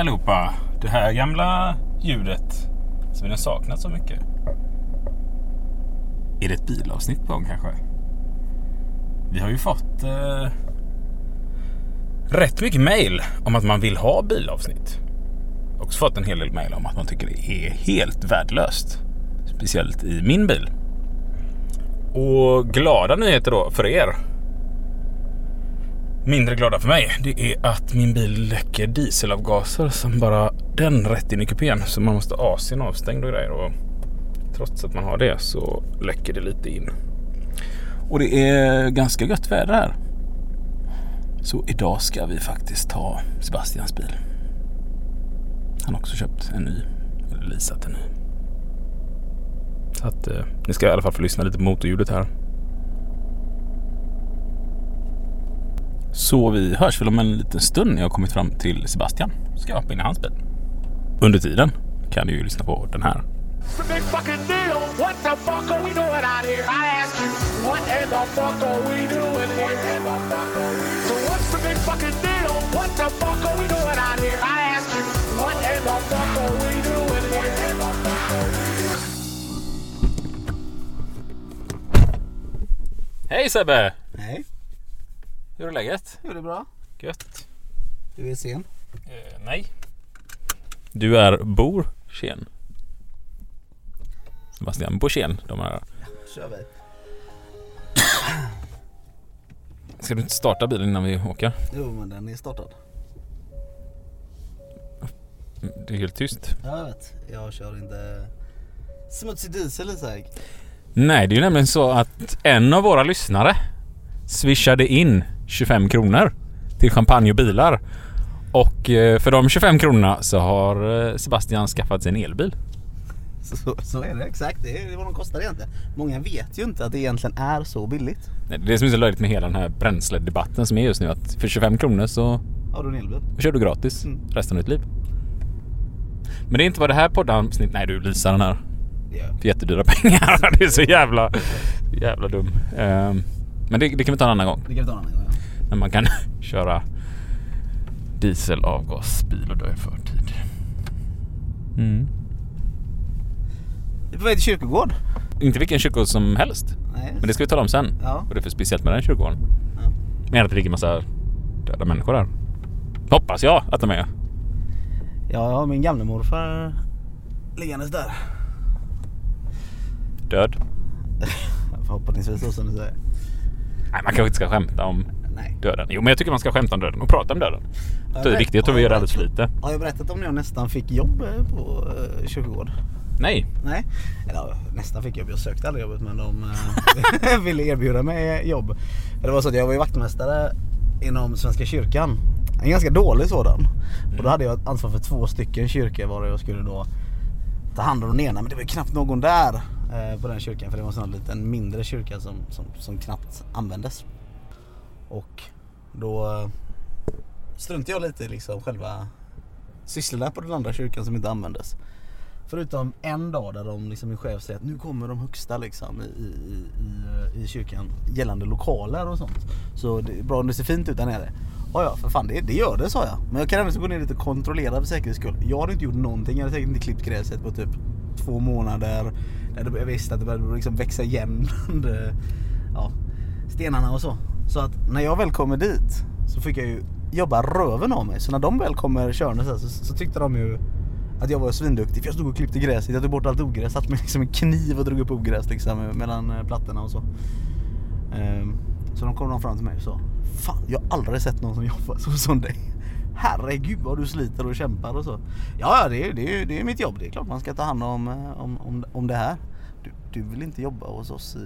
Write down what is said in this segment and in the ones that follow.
allihopa! Det här gamla ljudet som vi har saknat så mycket. Är det ett bilavsnitt på gång kanske? Vi har ju fått eh, rätt mycket mail om att man vill ha bilavsnitt. Också fått en hel del mail om att man tycker det är helt värdelöst. Speciellt i min bil. Och glada nyheter då för er. Mindre glada för mig, det är att min bil läcker dieselavgaser som bara den rätt in i kupén. Så man måste ha AC'n avstängd och grejer. Och trots att man har det så läcker det lite in. Och det är ganska gött väder här. Så idag ska vi faktiskt ta Sebastians bil. Han har också köpt en ny. Eller leasat en ny. Så att eh, ni ska i alla fall få lyssna lite på motorljudet här. Så vi hörs väl om en liten stund när jag kommit fram till Sebastian. Ska jag hoppa in i hans bil. Under tiden kan du ju lyssna på den här. Hej Sebbe! Hur är läget? jo det är bra. Gött. Du är sen. Eh, nej. Du är Borsen. Sebastian Borsen. De här. kör vi. Ska du inte starta bilen innan vi åker? Jo men den är startad. Det är helt tyst. Ja jag vet. Jag kör inte smutsig diesel Isak. Nej, det är ju nämligen så att en av våra lyssnare swishade in 25 kronor till champagne och bilar. Och eh, för de 25 kronorna så har eh, Sebastian skaffat sig en elbil. Så, så, är det exakt. Det är vad de kostar egentligen. Många vet ju inte att det egentligen är så billigt. Det är det som är så löjligt med hela den här bränsledebatten som är just nu. Att för 25 kronor så Har du en elbil? kör du gratis Mm. resten av ditt liv. Men det är inte vad det här poddavsnitt... Nej, du leasar den här. Ja. För jättedyra pengar. Det är så jävla, jävla dum. Ehm, Men det, det kan vi ta en annan gång. Det kan vi ta en annan gång. ja. När man kan köra dieselavgasbil och dö i förtid. Mm. Är på väg till kyrkogård. Inte vilken kyrkogård som helst. Nej. Men det ska vi tala om sen. Ja. Vad det är för speciellt med den kyrkogården. Ja. Men att det ligger massa döda människor där. Hoppas jag att de är. Ja, jag har min gamle morfar liggandes där. Död. Förhoppningsvis så som du säger. Nej, man kanske inte ska skämta om Nej. döden. Jo, men jag tycker man ska skämta om döden och prata om döden. Det är jag viktigt. Tror vi gör alldeles för lite. Har jag berättat om när jag nästan fick jobb eh, på uh, kyrkogård? Nej. Nej, eller nästan fick jobb. Jag sökte aldrig jobbet men de eh, ville erbjuda mig jobb. Det var så att jag var ju vaktmästare inom Svenska kyrkan. En ganska dålig sådan. Och då hade jag ansvar för två stycken kyrkor var jag skulle då ta hand om den ena. Men det var ju knappt någon där eh, på den kyrkan för det var en sån liten mindre kyrka som, som, som knappt användes. Och då eh, struntade jag lite i liksom själva sysslorna på den andra kyrkan som inte användes. Förutom en dag där de liksom, min chef säger att nu kommer de högsta liksom, i, i, i, i kyrkan gällande lokaler och sånt. Så det är bra om det ser fint ut där nere. Ja, ja, för fan det, det gör det sa jag. Men jag kan även gå ner lite och kontrollera för säkerhets skull. Jag hade inte gjort någonting. Jag hade säkert inte klippt gräset på typ två månader. Där jag visste att det började liksom växa igen bland ja, stenarna och så. Så att när jag väl kommer dit så fick jag ju jobba röven av mig. Så när de väl kommer körande så, här, så, så tyckte de ju att jag var svinduktig för jag stod och klippte gräset, jag tog bort allt ogräs, satt med liksom en kniv och drog upp ogräs liksom eh, mellan eh, plattorna och så. Ehm, så de kom de fram till mig och sa Fan jag har aldrig sett någon som jobbar så som dig. Herregud vad du sliter och kämpar och så. Ja, ja det är, det är, det är mitt jobb. Det är klart man ska ta hand om, eh, om, om, om det här. Du, du vill inte jobba hos oss i,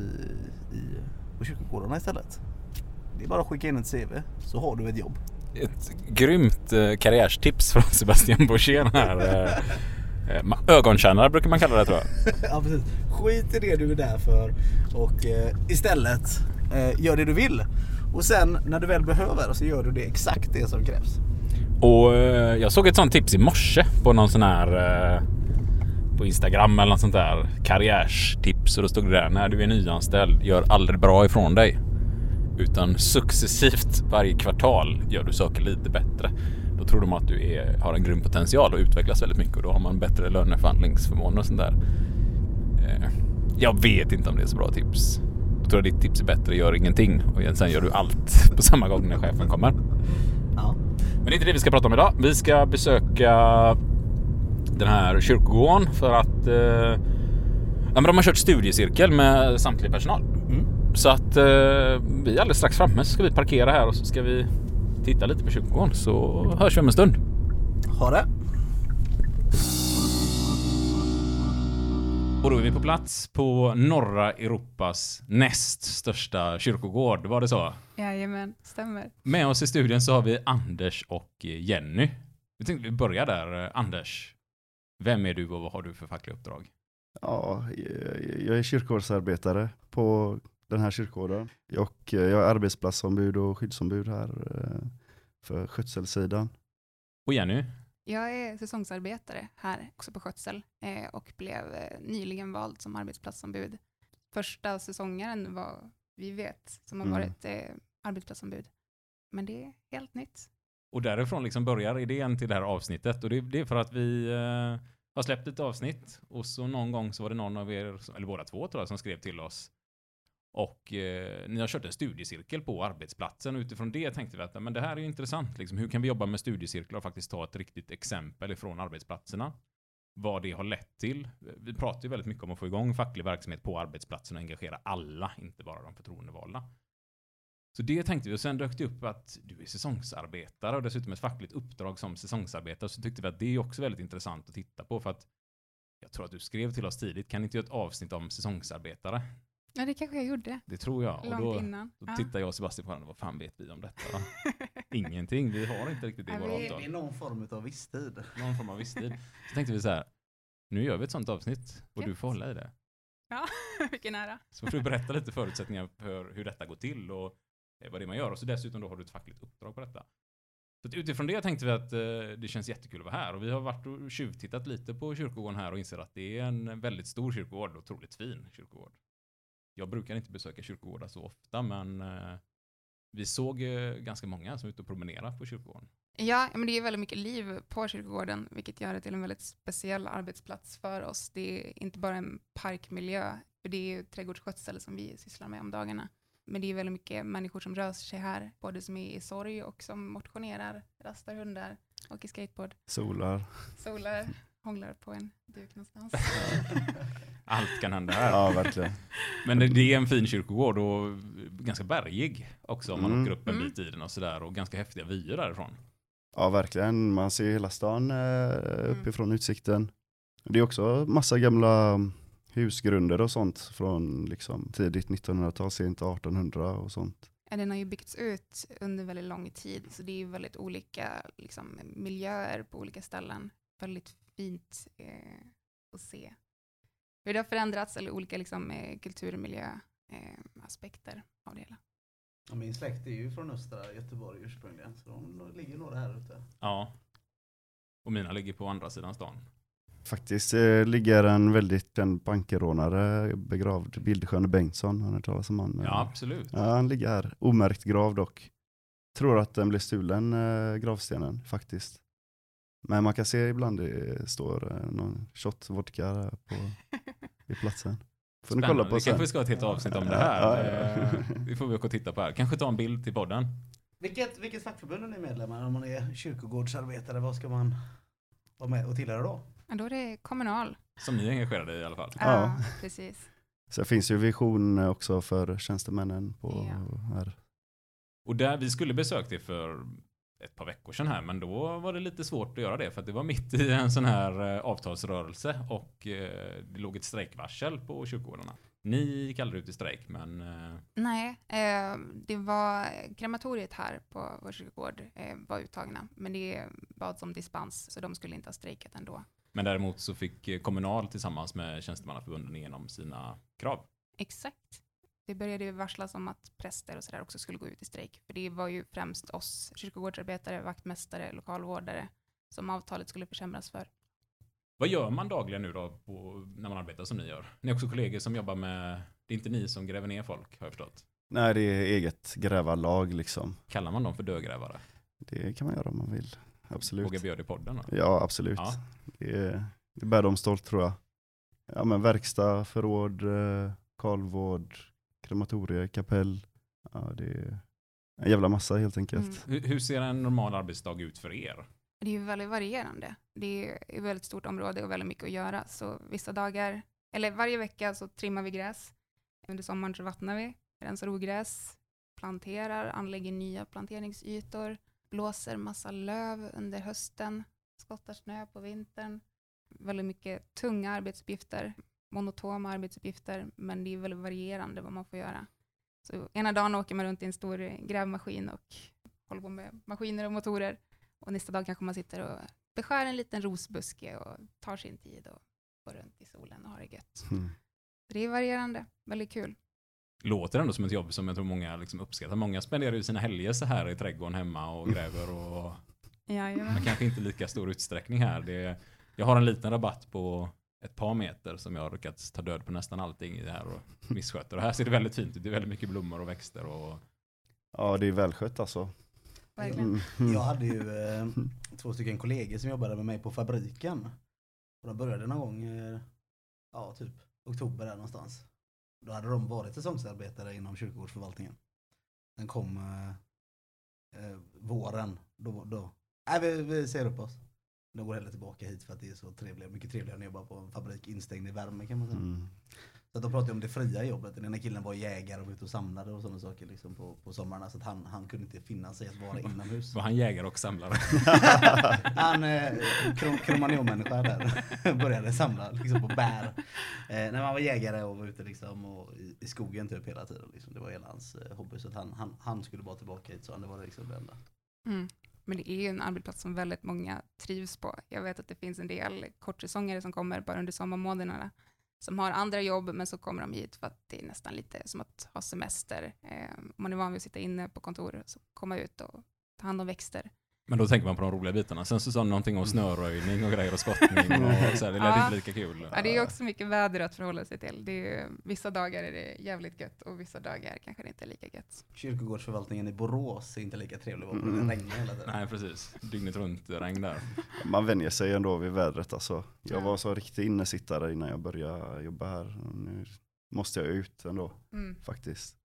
i, på kyrkogårdarna istället? Det är bara att skicka in ett CV så har du ett jobb. Ett grymt eh, karriärstips från Sebastian Borssén här. Eh, eh, ögontjänare brukar man kalla det tror jag. ja precis. Skit i det du är där för och eh, istället eh, gör det du vill. Och sen när du väl behöver så gör du det exakt det som krävs. Och eh, jag såg ett sånt tips i morse på någon sån här på Instagram eller något sånt där karriärstips och då stod det där när du är nyanställd gör aldrig bra ifrån dig utan successivt varje kvartal gör du saker lite bättre. Då tror de att du är, har en grym potential och utvecklas väldigt mycket och då har man bättre löneförhandlingsförmåner och sånt där. Eh, jag vet inte om det är så bra tips. Jag tror att ditt tips är bättre, gör ingenting och sen gör du allt på samma gång när chefen kommer. Ja. Men det är inte det vi ska prata om idag. Vi ska besöka den här kyrkogården för att eh, ja, men de har kört studiecirkel med samtlig personal. Mm. Så att eh, vi är alldeles strax framme så ska vi parkera här och så ska vi titta lite på kyrkogården så hörs vi om en stund. Ha det. Och då är vi på plats på norra Europas näst största kyrkogård. Var det så? Jajamän, stämmer. Med oss i studion så har vi Anders och Jenny. Vi tänkte vi börjar där. Anders, vem är du och vad har du för fackliga uppdrag? Ja, jag- jag är kyrkogårdsarbetare på den här kyrkogården. Och eh, jag är arbetsplatsombud och skyddsombud här eh, för skötselsidan. Och Jenny? Jag är säsongsarbetare här också på skötsel eh, och blev nyligen vald som arbetsplatsombud. Första säsongaren var vi vet som har Mm. varit eh, arbetsplatsombud. Men det är helt nytt. Och därifrån liksom börjar idén till det här avsnittet. Och det, det är för att vi har släppt ett avsnitt och så någon gång så var det någon av er, eller båda två tror jag, som skrev till oss. Och eh, ni har kört en studiecirkel på arbetsplatsen och utifrån det tänkte vi att men det här är ju intressant. Liksom, hur kan vi jobba med studiecirklar och faktiskt ta ett riktigt exempel ifrån arbetsplatserna? Vad det har lett till. Vi pratar ju väldigt mycket om att få igång facklig verksamhet på arbetsplatsen och engagera alla, inte bara de förtroendevalda. Så det tänkte vi och sen dök det upp att du är säsongsarbetare och dessutom ett fackligt uppdrag som säsongsarbetare så tyckte vi att det är också väldigt intressant att titta på för att jag tror att du skrev till oss tidigt, kan ni inte göra ett avsnitt om säsongsarbetare? Ja, det kanske jag gjorde. Det tror jag. Och Långt då, innan. då Ja. tittar jag och Sebastian på varandra, vad fan vet vi om detta? Ingenting, vi har inte riktigt det i våra avtal. Det är någon form av visstid. Någon form av visstid. Så tänkte vi så här, nu gör vi ett sånt avsnitt och du Gött. får hålla i det. Ja, vilken ära. Så får du berätta lite förutsättningar för hur detta går till och eh, vad det är man gör. Och så dessutom då har du ett fackligt uppdrag på detta. Så utifrån det tänkte vi att eh, det känns jättekul att vara här. Och vi har varit och tjuvtittat lite på kyrkogården här och inser att det är en väldigt stor kyrkogård och otroligt fin kyrkogård. Jag brukar inte besöka kyrkogårdar så ofta men eh, vi såg ganska många som var ute och promenerade på kyrkogården. Ja, men det är väldigt mycket liv på kyrkogården, vilket gör det till en väldigt speciell arbetsplats för oss. Det är inte bara en parkmiljö, för det är ju trädgårdsskötsel som vi sysslar med om dagarna. Men det är väldigt mycket människor som rör sig här, både som är i sorg och som motionerar, rastar hundar, åker skateboard, Solar. solar, hånglar på en duk någonstans. Allt kan hända här. Ja, verkligen. Men det, det är en fin kyrkogård och ganska bergig också om man Mm. åker upp en Mm. bit i den och sådär och ganska häftiga vyer därifrån. Ja, verkligen. Man ser hela stan eh, uppifrån utsikten. Det är också massa gamla husgrunder och sånt från liksom tidigt 1900-tal, sent 1800 och sånt. Ja, Den har ju byggts ut under väldigt lång tid, så det är ju väldigt olika liksom, miljöer på olika ställen. Väldigt fint eh, att se hur det har förändrats, eller olika liksom, eh, kulturmiljöaspekter eh, av det hela. Ja, min släkt är ju från östra Göteborg ursprungligen, så de ligger nog här ute. Ja. Och mina ligger på andra sidan stan. Faktiskt eh, ligger en väldigt känd bankerånare begravd, Bildesjön Bengtsson, har ni hört talas om han? Ja, absolut. Ja, han ligger här, omärkt grav dock. Tror att den blev stulen, eh, gravstenen, faktiskt. Men man kan se ibland det står eh, någon shot vodka på, vid platsen. Får ni kolla på Vi sen. kanske ska ha ett helt avsnitt om det här. Ja, ja. Eh, Det får vi åka och titta på här. Kanske ta en bild till podden. Vilket, vilket fackförbund är ni medlemmar om man är kyrkogårdsarbetare? Vad ska man vara med och tillhöra då? Ja, då är det kommunal. Som ni är engagerade i i alla fall. Ja. precis. Sen finns ju vision eh, också för tjänstemännen på Ja. här. Och där, vi skulle besökt det för ett par veckor sedan här, men då var det lite svårt att göra det för att det var mitt i en sån här eh, avtalsrörelse och eh, det låg ett strejkvarsel på kyrkogårdarna. Ni kallade det ut i strejk, men eh, Nej, det var krematoriet här på vår kyrkogård var uttagna, men det bads om dispens, så de skulle inte ha strejkat ändå. Men däremot så fick Kommunal tillsammans med tjänstemannaförbunden igenom sina krav. Exakt. Det började ju varslas om att präster och sådär också skulle gå ut i strejk. För det var ju främst oss kyrkogårdsarbetare, vaktmästare, lokalvårdare som avtalet skulle försämras för. Vad gör man dagligen nu då på, när man arbetar som ni gör? Ni är också kollegor som jobbar med, det är inte ni som gräver ner folk har jag förstått. Nej, det är eget grävarlag liksom. Kallar man dem för dödgrävare? Det kan man göra om man vill. absolut. Vågar bjuda i podden då? Ja, absolut. Ja. Det, är- det bär de stolt tror jag. Ja, men verkstad, förråd, eh, kalvvård, krematorie, kapell. Ja, det är en jävla massa helt enkelt. Mm. Hur, hur ser en normal arbetsdag ut för er? Det är ju väldigt varierande. Det är ett väldigt stort område och väldigt mycket att göra. Så vissa dagar, eller varje vecka så trimmar vi gräs. Under sommaren så vattnar vi, rensar ogräs, planterar, anlägger nya planteringsytor, blåser massa löv under hösten, skottar snö på vintern. Väldigt mycket tunga arbetsuppgifter, monotoma arbetsuppgifter, men det är väldigt varierande vad man får göra. Så ena dagen åker man runt i en stor grävmaskin och håller på med maskiner och motorer. Och nästa dag kanske man sitter och beskär en liten rosbuske och tar sin tid och går runt i solen och har det gött. Mm. Det är varierande, väldigt kul. Låter ändå som ett jobb som jag tror många liksom uppskattar. Många spenderar ju sina helger så här i trädgården hemma och gräver och Jajamän. men kanske inte lika stor utsträckning här. Det, jag har en liten rabatt på ett par meter som jag har lyckats ta död på nästan allting i det här och missköter. Och här ser det väldigt fint ut. Det är väldigt mycket blommor och växter och Ja, det är välskött alltså. Verkligen. Mm. Jag hade ju eh, två stycken kollegor som jobbade med mig på fabriken. Och de började någon gång, eh, ja typ oktober där någonstans. Då hade de varit säsongsarbetare inom kyrkogårdsförvaltningen. Sen kom eh, eh, våren, då, då, nej vi, vi ser upp oss. De går hellre tillbaka hit för att det är så trevligt, mycket trevligare än att jobba på en fabrik instängd i värme kan man säga. Mm. Så att de pratade om det fria jobbet. Den ena killen var jägare och var ute och samlade och sådana saker liksom på, på sommarna. Så att han, han kunde inte finna sig att vara inomhus. var han jägare och samlare. Han, eh, krom, där, började samla liksom, på bär. Eh, när man var jägare och var ute liksom, och i, i skogen typ hela tiden. Liksom. Det var hela hans eh, hobby. Så att han, han, han skulle bara tillbaka hit, så han, det var liksom det enda. Mm. Men det är ju en arbetsplats som väldigt många trivs på. Jag vet att det finns en del kortsäsongare som kommer bara under sommarmånaderna som har andra jobb, men så kommer de hit för att det är nästan lite som att ha semester. Eh, man är van vid att sitta inne på kontor, så komma ut och ta hand om växter. Men då tänker man på de roliga bitarna. Sen så sa han någonting om snöröjning och grejer och skottning och så här, det lät Ja. inte lika kul. Ja, det är också mycket väder att förhålla sig till. Det är, vissa dagar är det jävligt gött och vissa dagar kanske det inte är lika gött. Kyrkogårdsförvaltningen i Borås är inte lika trevlig att. Mm. Det regnar hela tiden. Nej, precis. Dygnet runt regn där. Man vänjer sig ändå vid vädret alltså. Jag Ja. var så riktig innesittare innan jag började jobba här. Nu måste jag ut ändå Mm. faktiskt.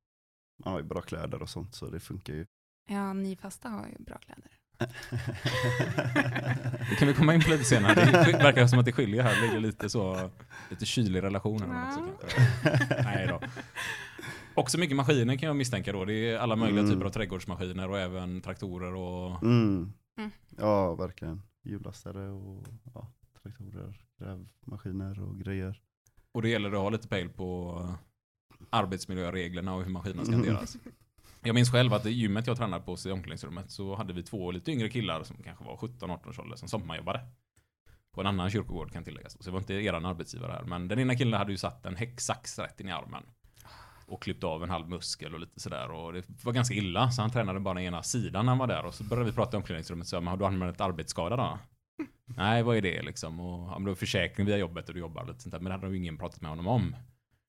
Man har ju bra kläder och sånt så det funkar ju. Ja, ni fasta har ju bra kläder. Det kan vi komma in på lite senare. Det verkar som att det skiljer här. Det ligger lite så, lite kylig relation här också kanske. Nej då. Också mycket maskiner kan jag misstänka då. Det är alla möjliga Mm. typer av trädgårdsmaskiner och även traktorer och Mm. Mm. Ja, verkligen. Hjullastare och ja, traktorer, grävmaskiner och grejer. Och det gäller att ha lite pejl på arbetsmiljöreglerna och hur maskinerna ska Mm. hanteras. Jag minns själv att i gymmet jag tränade på i omklädningsrummet så hade vi två lite yngre killar som kanske var 17-18 års ålder som sommarjobbade. På en annan kyrkogård kan tilläggas. Så det var inte eran arbetsgivare här. Men den ena killen hade ju satt en häcksax rätt in i armen. Och klippt av en halv muskel och lite sådär. Och det var ganska illa. Så han tränade bara den ena sidan när han var där. Och så började vi prata i omklädningsrummet. Så jag, men har du använt arbetsskada då? Nej, vad är det liksom? Och ja, men du försäkring via jobbet och du jobbar lite sånt där. Men det hade ju ingen pratat med honom om.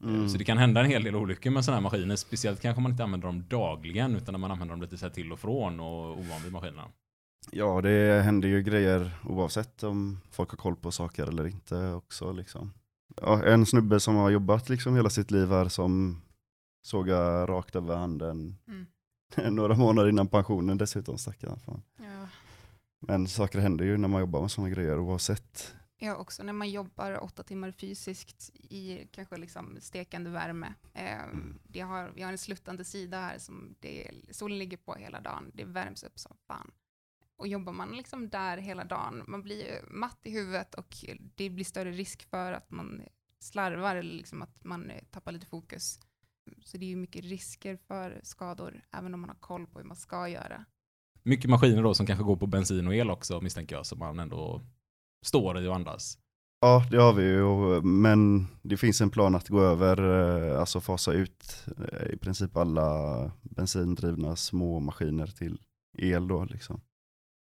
Mm. Så det kan hända en hel del olyckor med sådana här maskiner. Speciellt kanske man inte använder dem dagligen utan när man använder dem lite så här till och från och ovan vid maskinerna. Ja, det händer ju grejer oavsett om folk har koll på saker eller inte också. Liksom. Ja, en snubbe som har jobbat liksom hela sitt liv här som sågar rakt över handen Mm. några månader innan pensionen dessutom stackaren. Fan. Ja. Men saker händer ju när man jobbar med sådana grejer oavsett. Ja, också när man jobbar åtta timmar fysiskt i kanske liksom stekande värme. Eh, det har, vi har en sluttande sida här som det, solen ligger på hela dagen. Det värms upp som fan. Och jobbar man liksom där hela dagen, man blir matt i huvudet och det blir större risk för att man slarvar eller liksom att man eh, tappar lite fokus. Så det är ju mycket risker för skador, även om man har koll på hur man ska göra. Mycket maskiner då som kanske går på bensin och el också misstänker jag som man ändå står i och andas. Ja, det har vi ju, men det finns en plan att gå över, eh, alltså fasa ut eh, i princip alla bensindrivna små maskiner till el då liksom.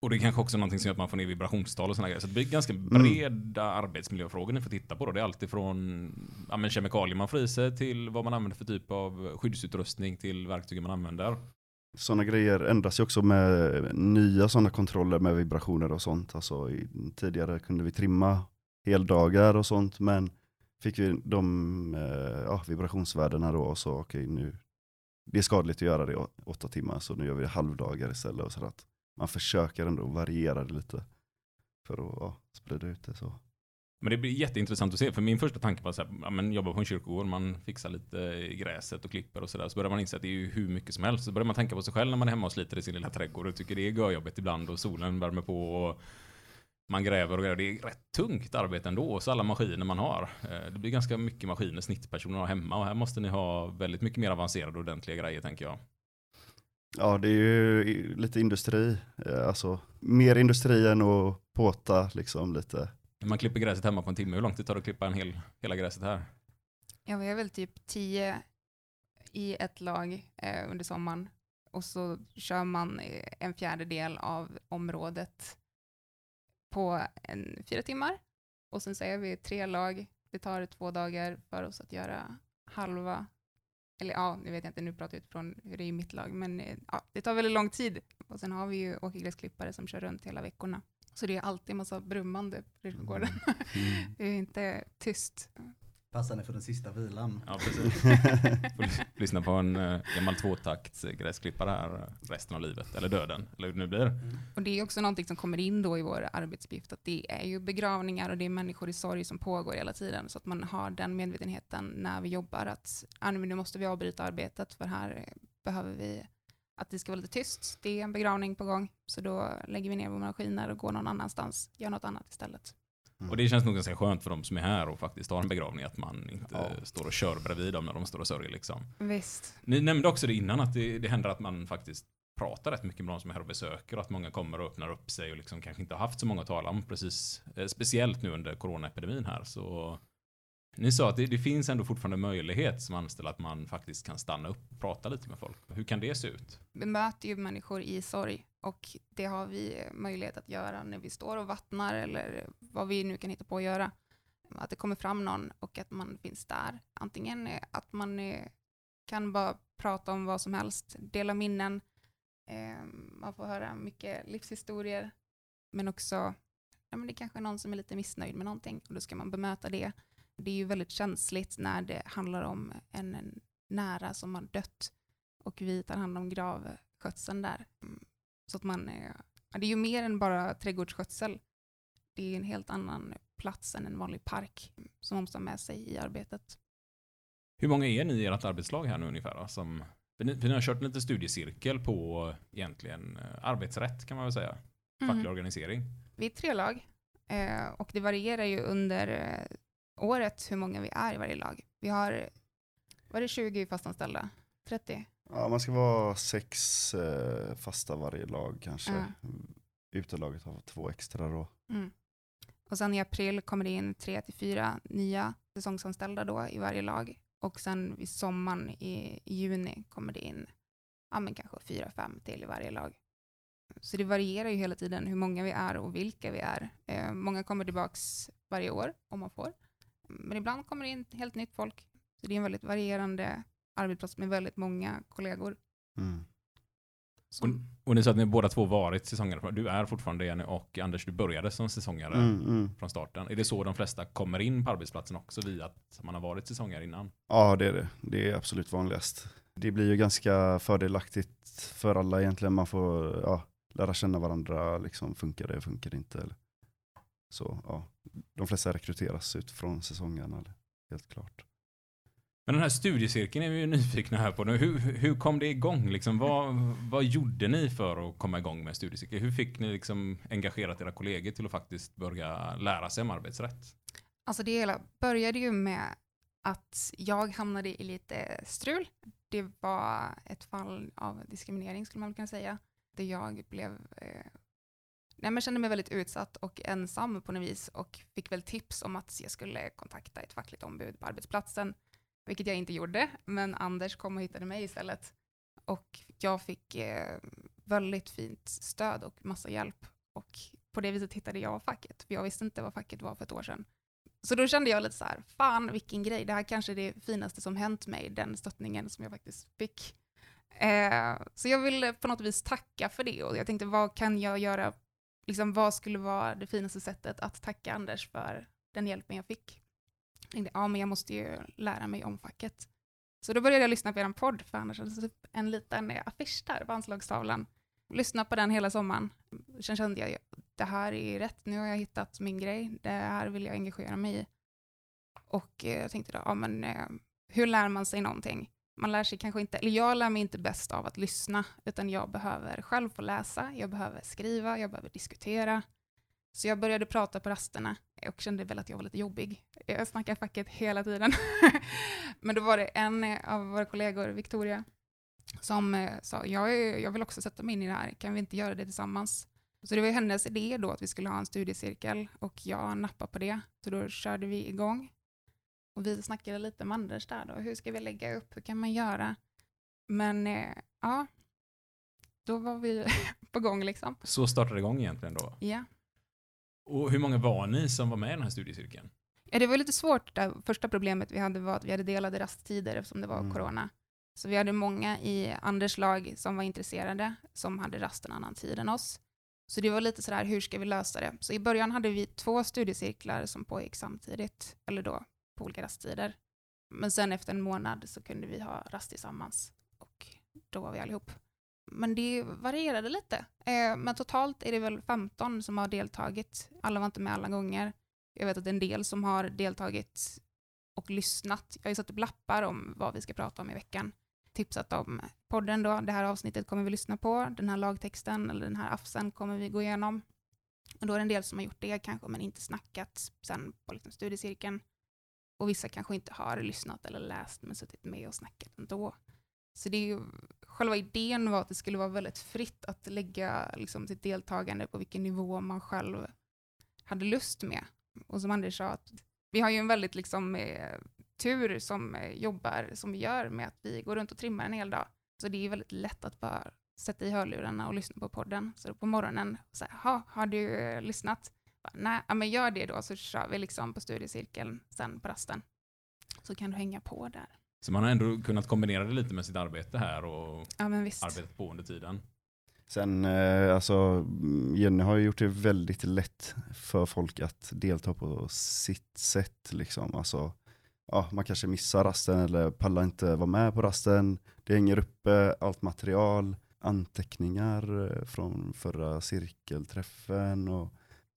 Och det är kanske också någonting som gör att man får ner vibrationstal och sådana grejer. Så det blir ganska breda arbetsmiljöfrågor ni får titta på. Då. Det är allt ifrån ja, kemikalier man får i sig till vad man använder för typ av skyddsutrustning till verktygen man använder. Sådana grejer ändras ju också med nya sådana kontroller med vibrationer och sånt. Alltså, i, tidigare kunde vi trimma heldagar och sånt men fick vi de eh, ja, vibrationsvärdena då och så okej nu det är skadligt att göra det i å- åtta timmar så nu gör vi halvdagar istället. Och så att man försöker ändå variera det lite för att ja, sprida ut det så. Men det blir jätteintressant att se, för min första tanke var så här, ja, men jobba på en kyrkogård, man fixar lite gräset och klipper och sådär. Så börjar man inse att det är ju hur mycket som helst. Så börjar man tänka på sig själv när man är hemma och sliter i sin lilla trädgård och tycker det är görjobbigt ibland och solen värmer på och man gräver och gräver. Det är rätt tungt arbete ändå, så alla maskiner man har. Eh, det blir ganska mycket maskiner snittpersoner har hemma och här måste ni ha väldigt mycket mer avancerade och ordentliga grejer tänker jag. Ja det är ju lite industri, eh, alltså mer industri än att påta liksom lite. Man klipper gräset hemma på en timme, hur lång tid tar det att klippa en hel, hela gräset här? Ja, vi är väl typ tio i ett lag eh, under sommaren och så kör man eh, en fjärdedel av området på en, fyra timmar och sen så är vi tre lag. Det tar två dagar för oss att göra halva, eller ja, nu vet jag inte, nu pratar jag utifrån hur det är i mitt lag, men eh, ja, det tar väldigt lång tid. Och sen har vi ju åkergräsklippare som kör runt hela veckorna. Så det är alltid massa brummande på kyrkogården. Mm. det är inte tyst. Passar ni för den sista vilan? Ja, precis. Får lys- lyssna på en uh, gammal tvåtakts gräsklippare här eh, resten av livet, eller döden, eller hur det nu blir. Och det är också någonting som kommer in då i vår arbetsuppgift, att det är ju begravningar och det är människor i sorg som pågår hela tiden, så att man har den medvetenheten när vi jobbar, att ah, nu måste vi avbryta arbetet, för här eh, behöver vi att det ska vara lite tyst. Det är en begravning på gång, så då lägger vi ner våra maskiner och går någon annanstans, gör något annat istället. Och det känns nog ganska skönt för de som är här och faktiskt har en begravning, att man inte Ja. står och kör bredvid dem när de står och sörjer liksom. Visst. Ni nämnde också det innan, att det, det händer att man faktiskt pratar rätt mycket med de som är här och besöker och att många kommer och öppnar upp sig och liksom kanske inte har haft så många att tala om precis, eh, speciellt nu under coronaepidemin här så ni sa att det, det finns ändå fortfarande möjlighet som anställd att man faktiskt kan stanna upp och prata lite med folk. Hur kan det se ut? Vi möter ju människor i sorg och det har vi möjlighet att göra när vi står och vattnar eller vad vi nu kan hitta på att göra. Att det kommer fram någon och att man finns där. Antingen att man kan bara prata om vad som helst, dela minnen. Eh, man får höra mycket livshistorier, men också ja, men det kanske är någon som är lite missnöjd med någonting och då ska man bemöta det. Det är ju väldigt känsligt när det handlar om en, en nära som har dött och vi tar hand om gravskötseln där. Mm. Så att man, ja, det är ju mer än bara trädgårdsskötsel. Det är en helt annan plats än en vanlig park som man måste ha med sig i arbetet. Hur många är ni i ert arbetslag här nu ungefär? Då, som, för ni, för ni har kört lite studiecirkel på egentligen eh, arbetsrätt kan man väl säga. Facklig Mm. organisering. Vi är tre lag eh, och det varierar ju under eh, året hur många vi är i varje lag. Vi har, var det 20 fastanställda? 30? Ja, man ska vara sex eh, fasta varje lag kanske. Ja. Utelaget har två extra då. Mm. Och sen i april kommer det in tre till fyra nya säsongsanställda då i varje lag. Och sen vid sommaren i, i juni kommer det in ja, men kanske fyra, fem till i varje lag. Så det varierar ju hela tiden hur många vi är och vilka vi är. Eh, många kommer tillbaks varje år om man får. Men ibland kommer det in helt nytt folk. Så det är en väldigt varierande arbetsplats med väldigt många kollegor. Mm. Och, Som, och ni sa att ni båda två varit säsongare. Du är fortfarande Jenny och Anders, du började som säsongare Mm, mm. från starten. Är det så de flesta kommer in på arbetsplatsen också, via att man har varit säsongare innan? Ja det är det. Det är absolut vanligast. Det blir ju ganska fördelaktigt för alla egentligen. Man får ja, lära känna varandra. Liksom, funkar det, funkar det inte? Eller. Så ja, de flesta rekryteras utifrån säsongerna. Helt klart. Men den här studiecirkeln är vi ju nyfikna här på nu. Hur, hur kom det igång? Liksom, vad, vad gjorde ni för att komma igång med en studiecirkel? Hur fick ni liksom engagerat era kollegor till att faktiskt börja lära sig om arbetsrätt? Alltså det hela började ju med att jag hamnade i lite strul. Det var ett fall av diskriminering skulle man kunna säga. Där jag blev, eh, nej men kände mig väldigt utsatt och ensam på något vis och fick väl tips om att jag skulle kontakta ett fackligt ombud på arbetsplatsen. Vilket jag inte gjorde, men Anders kom och hittade mig istället. Och jag fick eh, väldigt fint stöd och massa hjälp. Och på det viset hittade jag facket, för jag visste inte vad facket var för ett år sedan. Så då kände jag lite så här, fan vilken grej, det här kanske är det finaste som hänt mig, den stöttningen som jag faktiskt fick. Eh, så jag ville på något vis tacka för det och jag tänkte vad kan jag göra, liksom vad skulle vara det finaste sättet att tacka Anders för den hjälpen jag fick. Jag tänkte, ja men jag måste ju lära mig om facket. Så då började jag lyssna på er podd, för Anders hade typ en liten affisch där på anslagstavlan. Lyssna på den hela sommaren. Sen kände jag, det här är rätt, nu har jag hittat min grej, det här vill jag engagera mig i. Och eh, jag tänkte då, ja men eh, hur lär man sig någonting? Man lär sig kanske inte, eller jag lär mig inte bäst av att lyssna, utan jag behöver själv få läsa, jag behöver skriva, jag behöver diskutera. Så jag började prata på rasterna och kände väl att jag var lite jobbig. Jag snackar facket hela tiden. Men då var det en av våra kollegor, Victoria, som eh, sa jag, jag vill också sätta mig in i det här, kan vi inte göra det tillsammans? Så det var hennes idé då att vi skulle ha en studiecirkel och jag nappade på det. Så då körde vi igång. Och vi snackade lite med Anders där då, hur ska vi lägga upp, hur kan man göra? Men eh, ja, då var vi på gång liksom. Så startade det igång egentligen då. Ja. Och hur många var ni som var med i den här studiecirkeln? Ja, det var lite svårt. Det första problemet vi hade var att vi hade delade rasttider eftersom det var Mm. corona. Så vi hade många i Anders lag som var intresserade, som hade rast en annan tid än oss. Så det var lite sådär, hur ska vi lösa det? Så i början hade vi två studiecirklar som pågick samtidigt, eller då på olika rasttider. Men sen efter en månad så kunde vi ha rast tillsammans och då var vi allihop. Men det varierade lite. Eh, men totalt är det väl 15 som har deltagit. Alla var inte med alla gånger. Jag vet att en del som har deltagit och lyssnat. Jag har ju satt upp lappar om vad vi ska prata om i veckan. Tipsat om podden då, det här avsnittet kommer vi lyssna på, den här lagtexten eller den här afsen kommer vi gå igenom. Och då är det en del som har gjort det kanske, men inte snackat sen på liksom studiecirkeln. Och vissa kanske inte har lyssnat eller läst, men suttit med och snackat ändå. Så det är ju, själva idén var att det skulle vara väldigt fritt att lägga liksom, sitt deltagande på vilken nivå man själv hade lust med. Och som Anders sa, att vi har ju en väldigt liksom, eh, tur som eh, jobbar som vi gör med att vi går runt och trimmar en hel dag. Så det är väldigt lätt att bara sätta i hörlurarna och lyssna på podden. Så då på morgonen, så här, "Ha, har du eh, lyssnat? Nej, ja, men gör det då så kör vi liksom på studiecirkeln sen på rasten. Så kan du hänga på där. Så man har ändå kunnat kombinera det lite med sitt arbete här och Ja men visst. arbetet på under tiden. Sen, eh, alltså, Jenny har ju gjort det väldigt lätt för folk att delta på sitt sätt. Liksom. Alltså, ja, man kanske missar rasten eller pallar inte vara med på rasten. Det hänger uppe allt material, anteckningar eh, från förra cirkelträffen. Och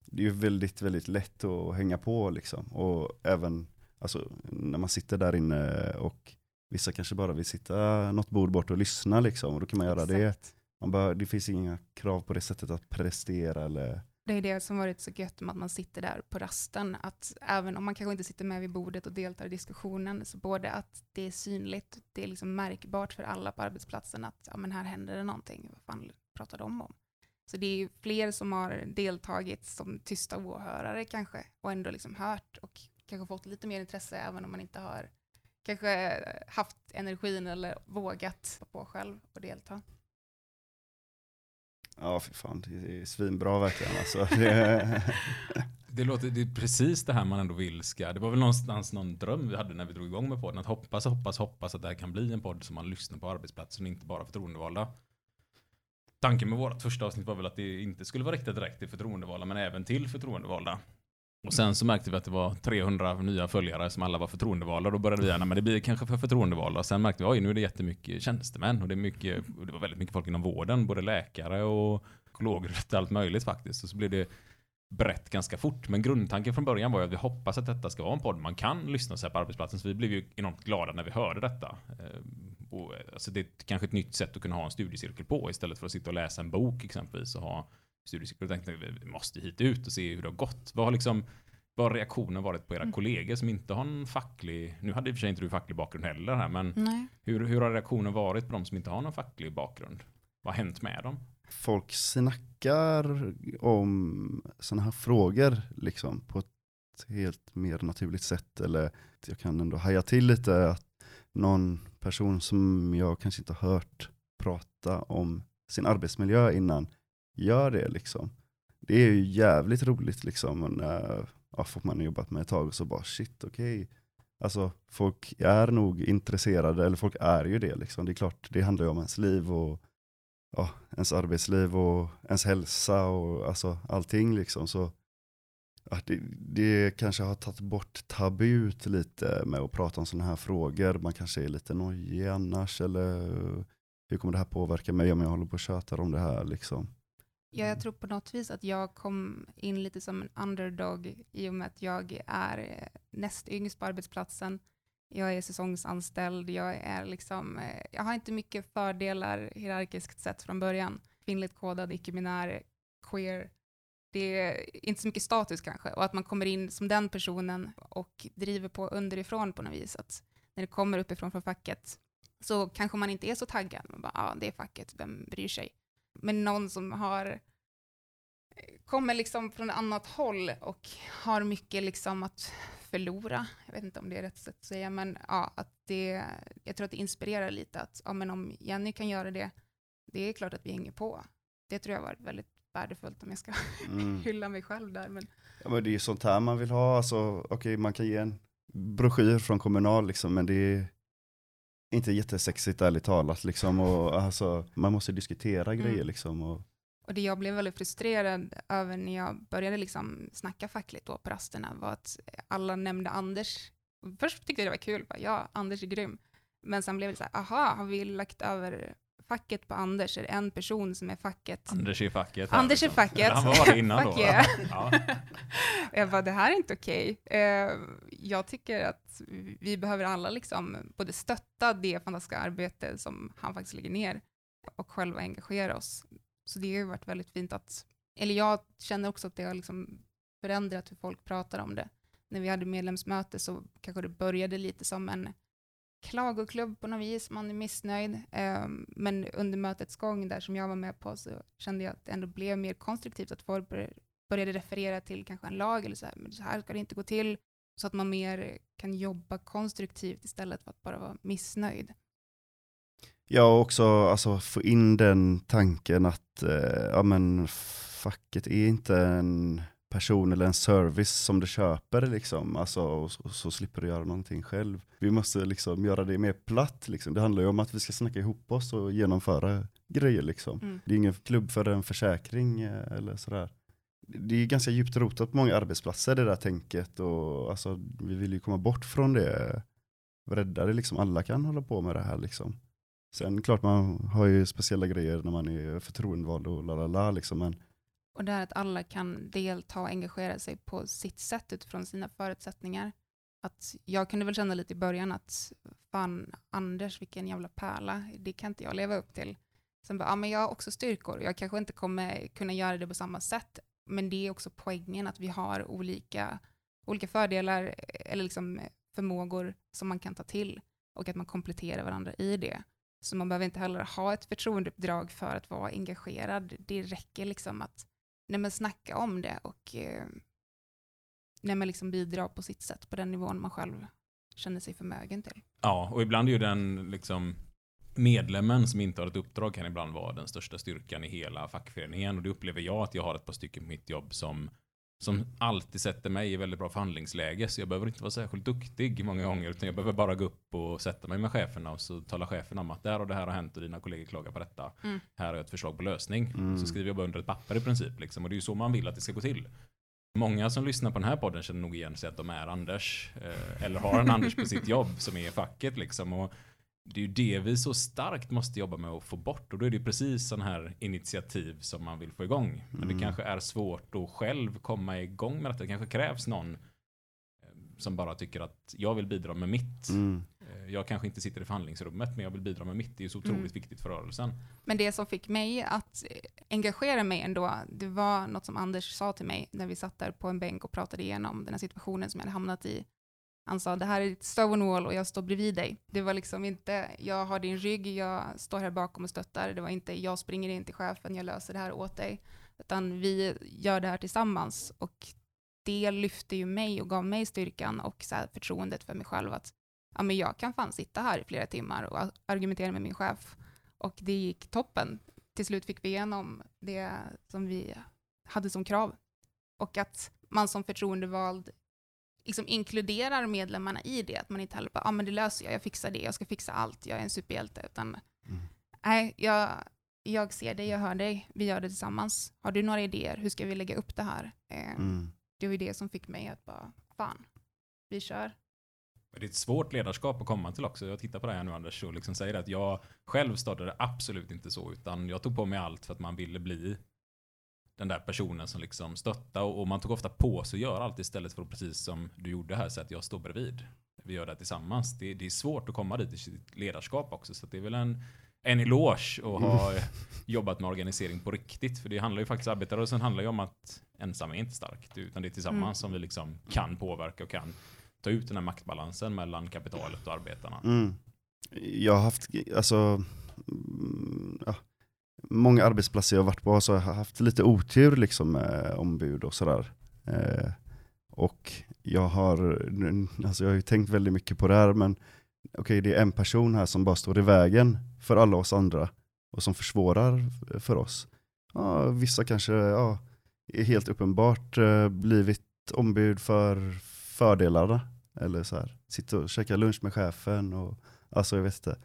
det är ju väldigt, väldigt lätt att hänga på. Liksom. Och även alltså, när man sitter där inne och vissa kanske bara vill sitta något bord bort och lyssna. Liksom, och då kan man göra det. Exakt. Man bör, det finns inga krav på det sättet att prestera eller Det är det som varit så gött med att man sitter där på rasten, att även om man kanske inte sitter med vid bordet och deltar i diskussionen, så både att det är synligt, det är liksom märkbart för alla på arbetsplatsen att ja, men här händer det någonting, vad fan pratar de om? Så det är fler som har deltagit som tysta åhörare kanske, och ändå liksom hört och kanske fått lite mer intresse även om man inte har kanske haft energin eller vågat på själv och delta. ja för fan det är svinbra verkligen alltså. Det, låter, det är precis det här man ändå vill ska. Det var väl någonstans någon dröm vi hade när vi drog igång med podden. Att hoppas, hoppas, hoppas att det här kan bli en podd som man lyssnar på arbetsplatsen och inte bara förtroendevalda. Tanken med vårt första avsnitt var väl att det inte skulle vara riktat direkt till förtroendevalda men även till förtroendevalda. Och sen så märkte vi att det var 300 nya följare som alla var förtroendevalda. Då började vi gärna, men det blir kanske för förtroendevalda. Sen märkte vi, oj nu är det jättemycket tjänstemän och det, är mycket, och det var väldigt mycket folk inom vården, både läkare och psykologer och allt möjligt faktiskt. Och så blev det brett ganska fort. Men grundtanken från början var ju att vi hoppas att detta ska vara en podd man kan lyssna så här på arbetsplatsen. Så vi blev ju enormt glada när vi hörde detta. Ehm, och, alltså det är kanske ett nytt sätt att kunna ha en studiecirkel på istället för att sitta och läsa en bok exempelvis och ha studiecirkel. Då tänkte vi vi måste hit ut och se hur det har gått. Vad har liksom vad har reaktionen varit på era Mm. kollegor som inte har en facklig, nu hade i och för sig inte du facklig bakgrund heller här, men Nej. hur, hur har reaktionen varit på de som inte har någon facklig bakgrund? Vad har hänt med dem? folk snackar om sådana här frågor liksom på ett helt mer naturligt sätt. Eller jag kan ändå haja till lite att någon person som jag kanske inte har hört prata om sin arbetsmiljö innan gör det liksom. Det är ju jävligt roligt liksom. När, ja, folk man har jobbat med ett tag och så bara shit okej. Alltså folk är nog intresserade, eller folk är ju det liksom. Det är klart, det handlar ju om ens liv och ja, ens arbetsliv och ens hälsa och alltså allting liksom. Så det, det kanske har tagit bort tabut lite med att prata om sådana här frågor. Man kanske är lite nojig annars eller hur kommer det här påverka mig om jag håller på och tjatar om det här liksom. Ja, jag tror på något vis att jag kom in lite som en underdog i och med att jag är eh, näst yngst på arbetsplatsen. Jag är säsongsanställd, jag, är liksom, eh, jag har inte mycket fördelar hierarkiskt sett från början. Kvinnligt kodad, icke-binär, queer. Det är inte så mycket status kanske, och att man kommer in som den personen och driver på underifrån på något vis. Att när det kommer uppifrån från facket så kanske man inte är så taggad. Man bara, ja, det är facket, vem bryr sig? Men någon som har kommer liksom från ett annat håll och har mycket liksom att förlora. Jag vet inte om det är rätt sätt att säga, men ja, att det, jag tror att det inspirerar lite att ja, men om Jenny kan göra det, det är klart att vi hänger på. Det tror jag var väldigt värdefullt om jag ska Mm. hylla mig själv där. Men Ja, men det är ju sånt här man vill ha. Alltså, okej, man kan ge en broschyr från Kommunal, liksom, men det är inte jättesexigt ärligt talat. Liksom, och, alltså, man måste diskutera Mm. grejer. Liksom, och, Och det jag blev väldigt frustrerad över när jag började liksom snacka fackligt då på rasterna var att alla nämnde Anders. Först tyckte jag det var kul, bara, ja, Anders är grym. Men sen blev det så här, aha, har vi lagt över facket på Anders? Är en person som är facket? Anders är facket. här, Anders är liksom. facket. Han var det innan då. Fuck yeah. Ja. jag bara, det här är inte okej. Eh, jag tycker att vi behöver alla liksom både stötta det fantastiska arbete som han faktiskt lägger ner och själva engagera oss. Så det har ju varit väldigt fint att, eller jag känner också att det har liksom förändrat hur folk pratar om det. När vi hade medlemsmöte så kanske det började lite som en klagoklubb på något vis, man är missnöjd. Eh, men under mötets gång där som jag var med på så kände jag att det ändå blev mer konstruktivt, att folk började började referera till kanske en lag eller så här, men så här ska det inte gå till, så att man mer kan jobba konstruktivt istället för att bara vara missnöjd. Ja, och också alltså, få in den tanken att eh, ja, men, facket är inte en person eller en service som du köper liksom, alltså, och, så, så slipper du göra någonting själv. Vi måste liksom göra det mer platt, liksom. det handlar ju om att vi ska snacka ihop oss och genomföra grejer. Liksom. Mm. Det är ingen klubb för en försäkring eh, eller sådär. Det är ganska djupt rotat på många arbetsplatser det där tänket och alltså, vi vill ju komma bort från det. Rädda det liksom, alla kan hålla på med det här liksom. Sen klart man har ju speciella grejer när man är förtroendevald och lalala liksom, men och det är att alla kan delta och engagera sig på sitt sätt utifrån sina förutsättningar. Att jag kunde väl känna lite i början att fan, Anders, vilken jävla pärla, det kan inte jag leva upp till. Sen bara, ja men jag har också styrkor, jag kanske inte kommer kunna göra det på samma sätt, men det är också poängen att vi har olika, olika fördelar eller liksom förmågor som man kan ta till och att man kompletterar varandra i det. Så man behöver inte heller ha ett förtroendeuppdrag för att vara engagerad. Det räcker liksom att nej men snacka om det och eh, nej men liksom bidra på sitt sätt på den nivån man själv känner sig förmögen till. Ja, och ibland är ju den liksom medlemmen som inte har ett uppdrag kan ibland vara den största styrkan i hela fackföreningen och det upplever jag att jag har ett par stycken på mitt jobb som som alltid sätter mig i väldigt bra förhandlingsläge så jag behöver inte vara särskilt duktig många gånger utan jag behöver bara gå upp och sätta mig med cheferna och så talar chefen om att där och det här har hänt och dina kollegor klagar på detta. Mm. Här har jag ett förslag på lösning. Mm. Så skriver jag bara under ett papper i princip liksom och det är ju så man vill att det ska gå till. Många som lyssnar på den här podden känner nog igen sig att de är Anders eh, eller har en Anders på sitt jobb som är i facket liksom och det är ju det vi så starkt måste jobba med att få bort och då är det ju precis sån här initiativ som man vill få igång. Men Mm. det kanske är svårt att själv komma igång med detta. Det kanske krävs någon eh, som bara tycker att jag vill bidra med mitt. mm, Eh, Jag kanske inte sitter i förhandlingsrummet men jag vill bidra med mitt. Det är ju så otroligt Mm. viktigt för rörelsen. Men det som fick mig att eh, engagera mig ändå, det var något som Anders sa till mig när vi satt där på en bänk och pratade igenom den här situationen som jag hade hamnat i. Han sa, det här är ditt Stonewall och jag står bredvid dig. Det var liksom inte, jag har din rygg, jag står här bakom och stöttar. Det var inte, jag springer in till chefen, jag löser det här åt dig. Utan vi gör det här tillsammans. Och det lyfte ju mig och gav mig styrkan och så här förtroendet för mig själv att ja, men jag kan fan sitta här i flera timmar och argumentera med min chef. Och det gick toppen. Till slut fick vi igenom det som vi hade som krav. Och att man som förtroendevald liksom inkluderar medlemmarna i det. Att man inte heller bara, ja ah, men det löser jag, jag fixar det, jag ska fixa allt, jag är en superhjälte. Utan, Mm. nej, jag, jag ser dig, jag hör dig, vi gör det tillsammans. Har du några idéer, hur ska vi lägga upp det här? Eh, Mm. Det var ju det som fick mig att bara, fan, vi kör. Det är ett svårt ledarskap att komma till också. Jag tittar på det här nu Anders och liksom säger att jag själv startade absolut inte så utan jag tog på mig allt för att man ville bli den där personen som liksom stöttar och och man tog ofta på sig att göra allt istället för att precis som du gjorde här så att jag står bredvid. Vi gör det här tillsammans. Det, det är svårt att komma dit i sitt ledarskap också så det är väl en, en eloge att ha jobbat med organisering på riktigt. För det handlar ju faktiskt, arbetarrörelsen handlar ju om att ensam är inte starkt utan det är tillsammans Mm. som vi liksom kan påverka och kan ta ut den här maktbalansen mellan kapitalet och arbetarna. Mm. Jag har haft, alltså, mm, ja, många arbetsplatser jag har varit på så har jag haft lite otur liksom med ombud och sådär. Eh, och jag har, alltså jag har ju tänkt väldigt mycket på det här men okej det är en person här som bara står i vägen för alla oss andra och som försvårar för oss. Ja, vissa kanske ja, är helt uppenbart eh, blivit ombud för fördelarna eller så här, sitta och käka lunch med chefen och alltså jag vet inte.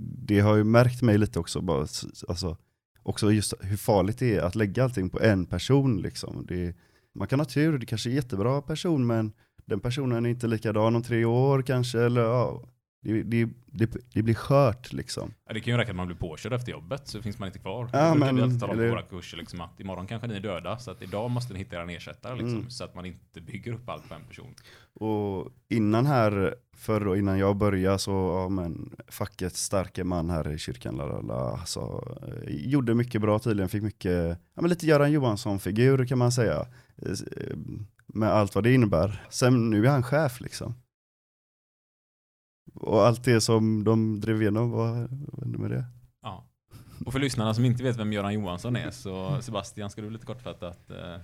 Det, har ju märkt mig lite också, bara, alltså, också just hur farligt det är att lägga allting på en person liksom. Det, man kan ha tur, det kanske är en jättebra person men den personen är inte likadan om tre år kanske eller ja, det, det, det, det blir skört liksom. Ja, det kan ju räcka att man blir påkörd efter jobbet så finns man inte kvar. Ja, men, vi alltid tala på eller- våra kurser liksom, att imorgon kanske ni är döda så att idag måste ni hitta er ersättare liksom, Mm. så att man inte bygger upp allt på en person. Och innan här, förr och innan jag började så, ja men fackets starke man här i kyrkan, lalala, alltså, eh, gjorde mycket bra tydligen, fick mycket, ja men lite Göran Johansson-figur kan man säga. Eh, Med allt vad det innebär. Sen nu är han chef liksom. Och allt det som de drev igenom, vad, vad hände med det? Ja. Och för lyssnarna som inte vet vem Göran Johansson är så Sebastian, ska du lite kortfattat eh,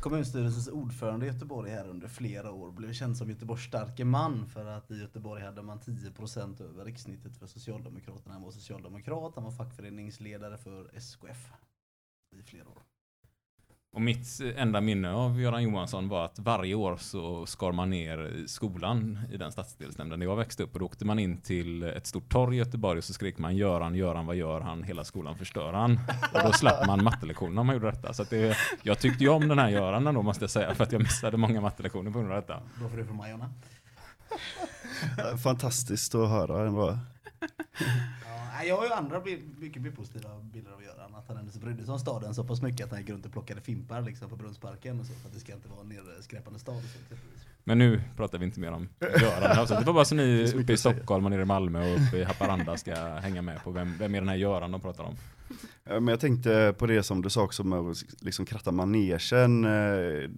Kommunstyrelsens ordförande i Göteborg här under flera år blev känd som Göteborgs starke man för att i Göteborg hade man 10% över rikssnittet för Socialdemokraterna. Han var socialdemokrat, han var fackföreningsledare för SKF i flera år. Och mitt enda minne av Göran Johansson var att varje år så skar man ner skolan i den stadsdelsnämnden där jag växte upp och då åkte man in till ett stort torg i Göteborg och så skrek man Göran, Göran, vad gör han? Hela skolan förstör han. Och då slapp man mattelektionerna om man gjorde detta. Så att det, jag tyckte ju om den här Göran då måste jag säga för att jag missade många mattelektioner på grund av detta. Bra för det från Majorna. Fantastiskt att höra ändå. Ja, jag har ju andra mycket mer positiva bilder av Göran. Att han ändå så brydde sig om staden så pass mycket att han gick runt och plockade fimpar liksom på Brunnsparken och så. För att det ska inte vara en nerskräpande stad. Och så, exempelvis. Men nu pratar vi inte mer om Göran. Alltså, det var bara så ni uppe i. Stockholm och nere i Malmö och uppe i Haparanda ska hänga med på vem, vem är den här Göran de pratar om. Men jag tänkte på det som du sa också med att liksom kratta manegen. Eh,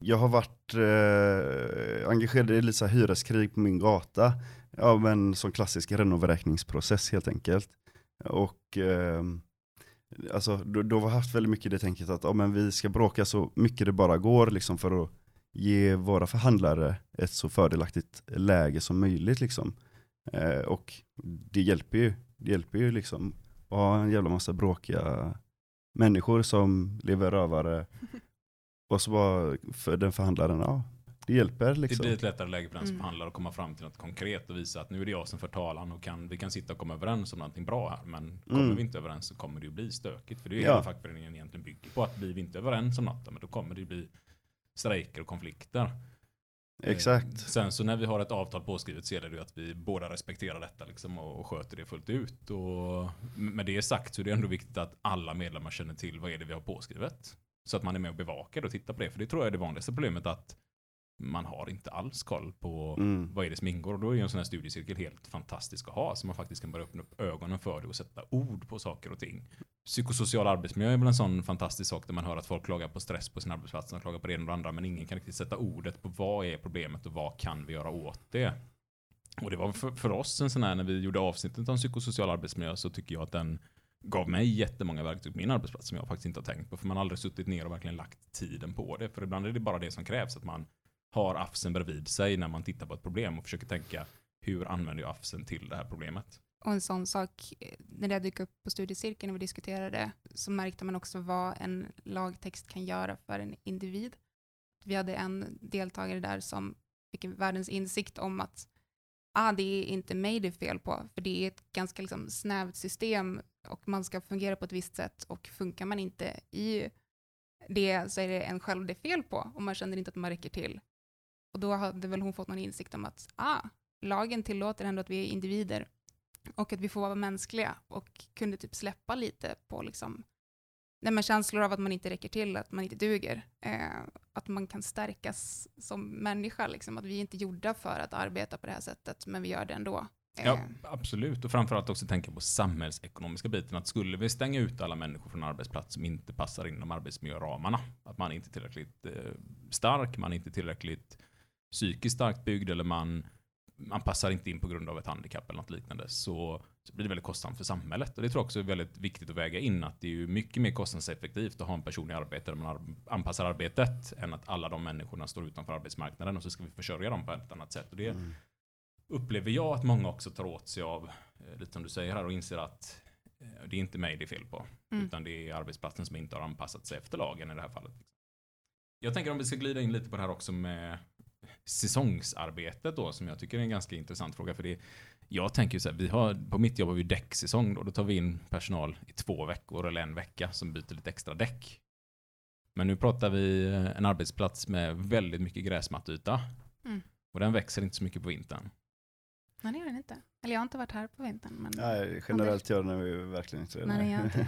Jag har varit eh, engagerad i lite så här hyreskrig på min gata. Ja, men som klassisk renovräkningsprocess helt enkelt. Och eh, alltså, då, då har vi haft väldigt mycket det tänket att ja, men vi ska bråka så mycket det bara går liksom, för att ge våra förhandlare ett så fördelaktigt läge som möjligt. Liksom. Eh, och det hjälper ju. Det hjälper ju liksom och ha en jävla massa bråkiga människor som lever rövare. Och så bara för den förhandlaren, ja, det hjälper Det liksom. blir ett lättare läge för den som Mm. förhandlar att komma fram till något konkret och visa att nu är det jag som för talan och kan, vi kan sitta och komma överens om någonting bra här. Men kommer Mm. vi inte överens så kommer det ju bli stökigt. För det är ju Ja. hela fackföreningen egentligen bygger på. Att blir vi inte överens om något, men då kommer det ju bli strejker och konflikter. Exakt. Eh, Sen så när vi har ett avtal påskrivet så gäller det ju att vi båda respekterar detta liksom och, och sköter det fullt ut. Och med det sagt så är det ändå viktigt att alla medlemmar känner till vad är det vi har påskrivet. Så att man är med och bevakar och tittar på det. För det tror jag är det vanligaste problemet att man har inte alls koll på Mm. vad är det som ingår. Och då är ju en sån här studiecirkel helt fantastisk att ha. Så man faktiskt kan börja öppna upp ögonen för det och sätta ord på saker och ting. Psykosocial arbetsmiljö är väl en sån fantastisk sak där man hör att folk klagar på stress på sin arbetsplats, de klagar på det ena och det andra, men ingen kan riktigt sätta ordet på vad är problemet och vad kan vi göra åt det. Och det var för, för oss en sån här, när vi gjorde avsnittet om psykosocial arbetsmiljö så tycker jag att den gav mig jättemånga verktyg på min arbetsplats som jag faktiskt inte har tänkt på. För man har aldrig suttit ner och verkligen lagt tiden på det. För ibland är det bara det som krävs, att man har AFSen bredvid sig när man tittar på ett problem och försöker tänka hur använder jag AFSen till det här problemet? Och en sån sak, när det dök upp på studiecirkeln och vi diskuterade, så märkte man också vad en lagtext kan göra för en individ. vi hade en deltagare där som fick världens insikt om att ah, det är inte mig det är fel på, för det är ett ganska liksom, snävt system och man ska fungera på ett visst sätt och funkar man inte i det så är det en själv det är fel på och man känner inte att man räcker till. Och då hade väl hon fått någon insikt om att ah, lagen tillåter ändå att vi är individer och att vi får vara mänskliga och kunde typ släppa lite på liksom, nej men känslor av att man inte räcker till, att man inte duger. Eh, att man kan stärkas som människa, liksom, att vi är inte gjorda för att arbeta på det här sättet, men vi gör det ändå. Ja, Eh, absolut. Och framförallt också tänka på samhällsekonomiska biten. Att skulle vi stänga ut alla människor från arbetsplats som inte passar inom arbetsmiljöramarna, att man inte är tillräckligt eh, stark, man är inte tillräckligt psykiskt starkt byggd eller man, man passar inte in på grund av ett handikapp eller något liknande, så, så blir det väldigt kostsamt för samhället. Och det tror jag också är väldigt viktigt att väga in, att det är ju mycket mer kostnadseffektivt att ha en person i arbete där man ar- anpassar arbetet, än att alla de människorna står utanför arbetsmarknaden och så ska vi försörja dem på ett annat sätt. Och det, Mm. upplever jag att många också tar åt sig av, eh, lite som du säger här, och inser att eh, det är inte mig det är fel på, Mm. utan det är arbetsplatsen som inte har anpassat sig efter lagen i det här fallet. Jag tänker om vi ska glida in lite på det här också med säsongsarbetet då, som jag tycker är en ganska intressant fråga, för det jag tänker så här, vi har, på mitt jobb har vi däcksäsong då, då tar vi in personal i två veckor eller en vecka som byter lite extra däck. Men nu pratar vi en arbetsplats med väldigt mycket gräsmattyta. Mm. Och den växer inte så mycket på vintern. Nej, det gör den inte. Eller jag har inte varit här på vintern. Men Nej, generellt gör den ju verkligen inte det. Nej, det gör inte.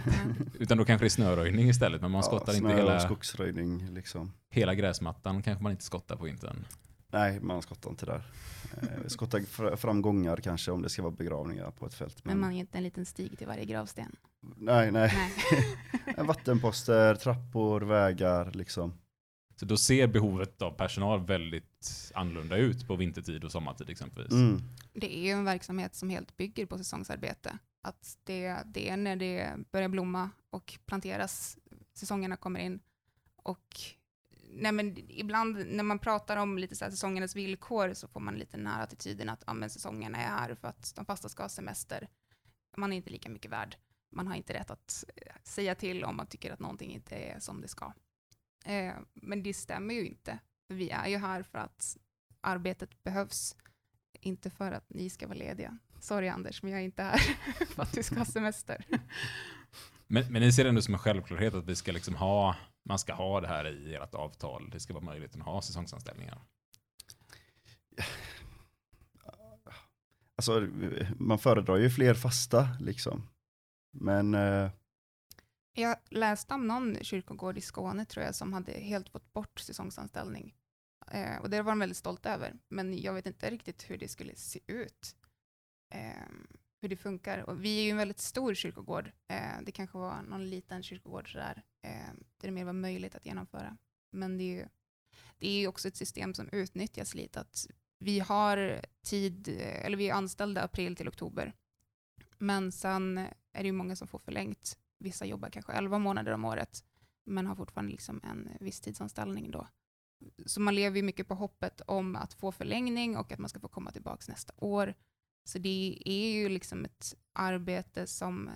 Utan då kanske det är snöröjning istället, men man Ja, skottar inte hela, skogsröjning liksom. hela gräsmattan kanske man inte skottar på vintern. Nej, man skottar inte där. Eh, skottar fr- fram gångar kanske om det ska vara begravningar på ett fält. Men man ger inte en liten stig till varje gravsten. Nej, nej. Nej. Vattenposter, trappor, vägar liksom. Så då ser behovet av personal väldigt annorlunda ut på vintertid och sommartid exempelvis. Mm. Det är ju en verksamhet som helt bygger på säsongsarbete. Att det, det är när det börjar blomma och planteras, säsongerna kommer in. Och nej men, ibland när man pratar om lite så här säsongernas villkor så får man lite den här attityden att ja, men säsongerna är här för att de fasta ska ha semester. Man är inte lika mycket värd. Man har inte rätt att eh, säga till om man tycker att någonting inte är som det ska. Eh, men det stämmer ju inte. För vi är ju här för att arbetet behövs, inte för att ni ska vara lediga. Sorry Anders, men jag är inte här för att du ska ha semester. Men, men ni ser det ändå som en självklarhet att vi ska liksom ha, man ska ha det här i ert avtal. Det ska vara möjligt att ha säsongsanställningar. Alltså, man föredrar ju fler fasta liksom. Men eh, Jag läste om någon kyrkogård i Skåne tror jag som hade helt fått bort säsongsanställning. Eh, och det var de väldigt stolta över. Men jag vet inte riktigt hur det skulle se ut. Eh, hur det funkar. Och vi är ju en väldigt stor kyrkogård. Eh, det kanske var någon liten kyrkogård sådär. Eh, där det mer var möjligt att genomföra. Men det är ju det är också ett system som utnyttjas lite. Att vi har tid, eh, eller vi är anställda april till oktober. Men sen är det ju många som får förlängt. Vissa jobbar kanske 11 månader om året, men har fortfarande liksom en visstidsanställning då. Så man lever ju mycket på hoppet om att få förlängning och att man ska få komma tillbaka nästa år. Så det är ju liksom ett arbete som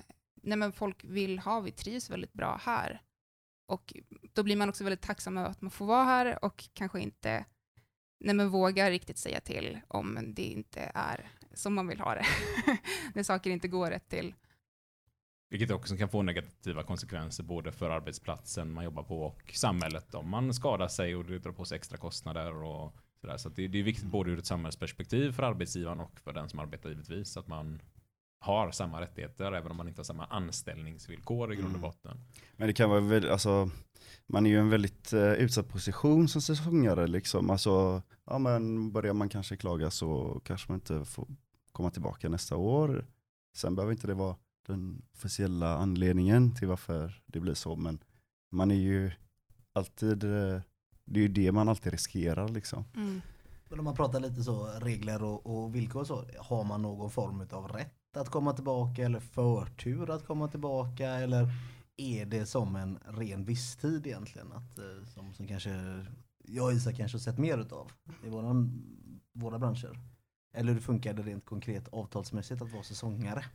nej men folk vill ha. Vi trivs väldigt bra här. Och då blir man också väldigt tacksam över att man får vara här och kanske inte nej men vågar riktigt säga till om det inte är som man vill ha det. När saker inte går rätt till. Vilket också kan få negativa konsekvenser både för arbetsplatsen man jobbar på och samhället om man skadar sig och det drar på sig extra kostnader och sådär. Så att det, det är viktigt både ur ett samhällsperspektiv för arbetsgivaren och för den som arbetar givetvis att man har samma rättigheter även om man inte har samma anställningsvillkor i grund och Mm. botten. Men det kan vara väldigt, alltså, man är ju en väldigt eh, utsatt position som säsongare liksom. Alltså, ja men börjar man kanske klaga så kanske man inte får komma tillbaka nästa år. Sen behöver inte det vara den officiella anledningen till varför det blir så, men man är ju alltid, eh, det är ju det man alltid riskerar liksom. Men om man pratar lite så regler och, och villkor och så, har man någon form av rätt att komma tillbaka eller förtur att komma tillbaka eller är det som en ren visstid egentligen? Att, eh, som, som kanske jag och Isak kanske har sett mer utav i våran, våra branscher. Eller hur funkar det rent konkret avtalsmässigt att vara säsongare?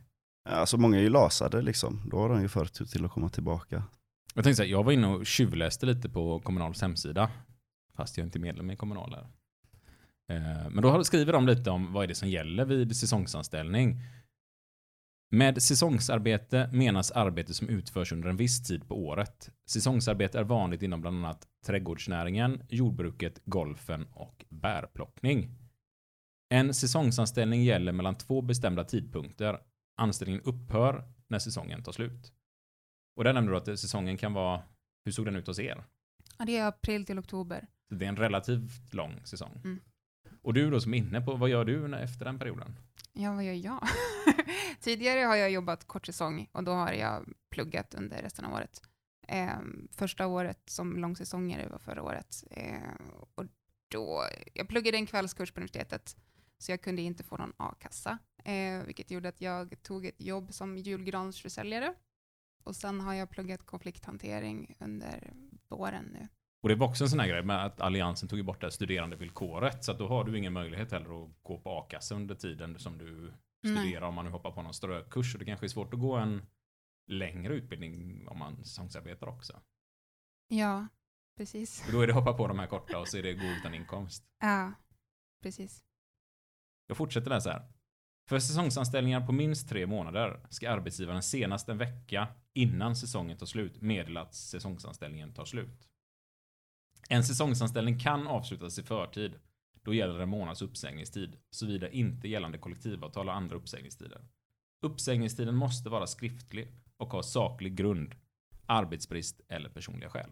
Alltså många är ju lasade liksom, då har de ju förtur till att komma tillbaka. Jag tänkte så här, jag var inne och tjuvläste lite på Kommunals hemsida. Fast jag är inte medlem i Kommunal här. Eh, men då skriver de lite om vad är det som gäller vid säsongsanställning. Med säsongsarbete menas arbete som utförs under en viss tid på året. Säsongsarbete är vanligt inom bland annat trädgårdsnäringen, jordbruket, golfen och bärplockning. En säsongsanställning gäller mellan två bestämda tidpunkter. Anställningen upphör när säsongen tar slut. Och där nämnde du att säsongen kan vara, hur såg den ut hos er? Ja, det är april till oktober. Så Det är en relativt lång säsong. Mm. Och du då som är inne på, vad gör du efter den perioden? Ja, vad gör jag? Tidigare har jag jobbat kort säsong och då har jag pluggat under resten av året. Eh, första året som långsäsongare var förra året. Eh, och då, jag pluggade en kvällskurs på universitetet, så jag kunde inte få någon a-kassa, eh, vilket gjorde att jag tog ett jobb som julgransförsäljare. Och sen har jag pluggat konflikthantering under våren nu. Och det var också en sån här grej med att Alliansen tog bort det här studerandevillkoret. Så att då har du ingen möjlighet heller att gå på a-kassa under tiden som du studerar om man nu hoppar på någon strökurs. Och det kanske är svårt att gå en längre utbildning om man säsongsarbetar också. Ja, precis. För då är det hoppa på de här korta och så är det gå utan inkomst. Ja, precis. Jag fortsätter så här. För säsongsanställningar på minst tre månader ska arbetsgivaren senast en vecka innan säsongen tar slut meddela att säsongsanställningen tar slut. En säsongsanställning kan avslutas i förtid. Då gäller en månads uppsägningstid, såvida inte gällande kollektivavtal och andra uppsägningstider. Uppsägningstiden måste vara skriftlig och ha saklig grund, arbetsbrist eller personliga skäl.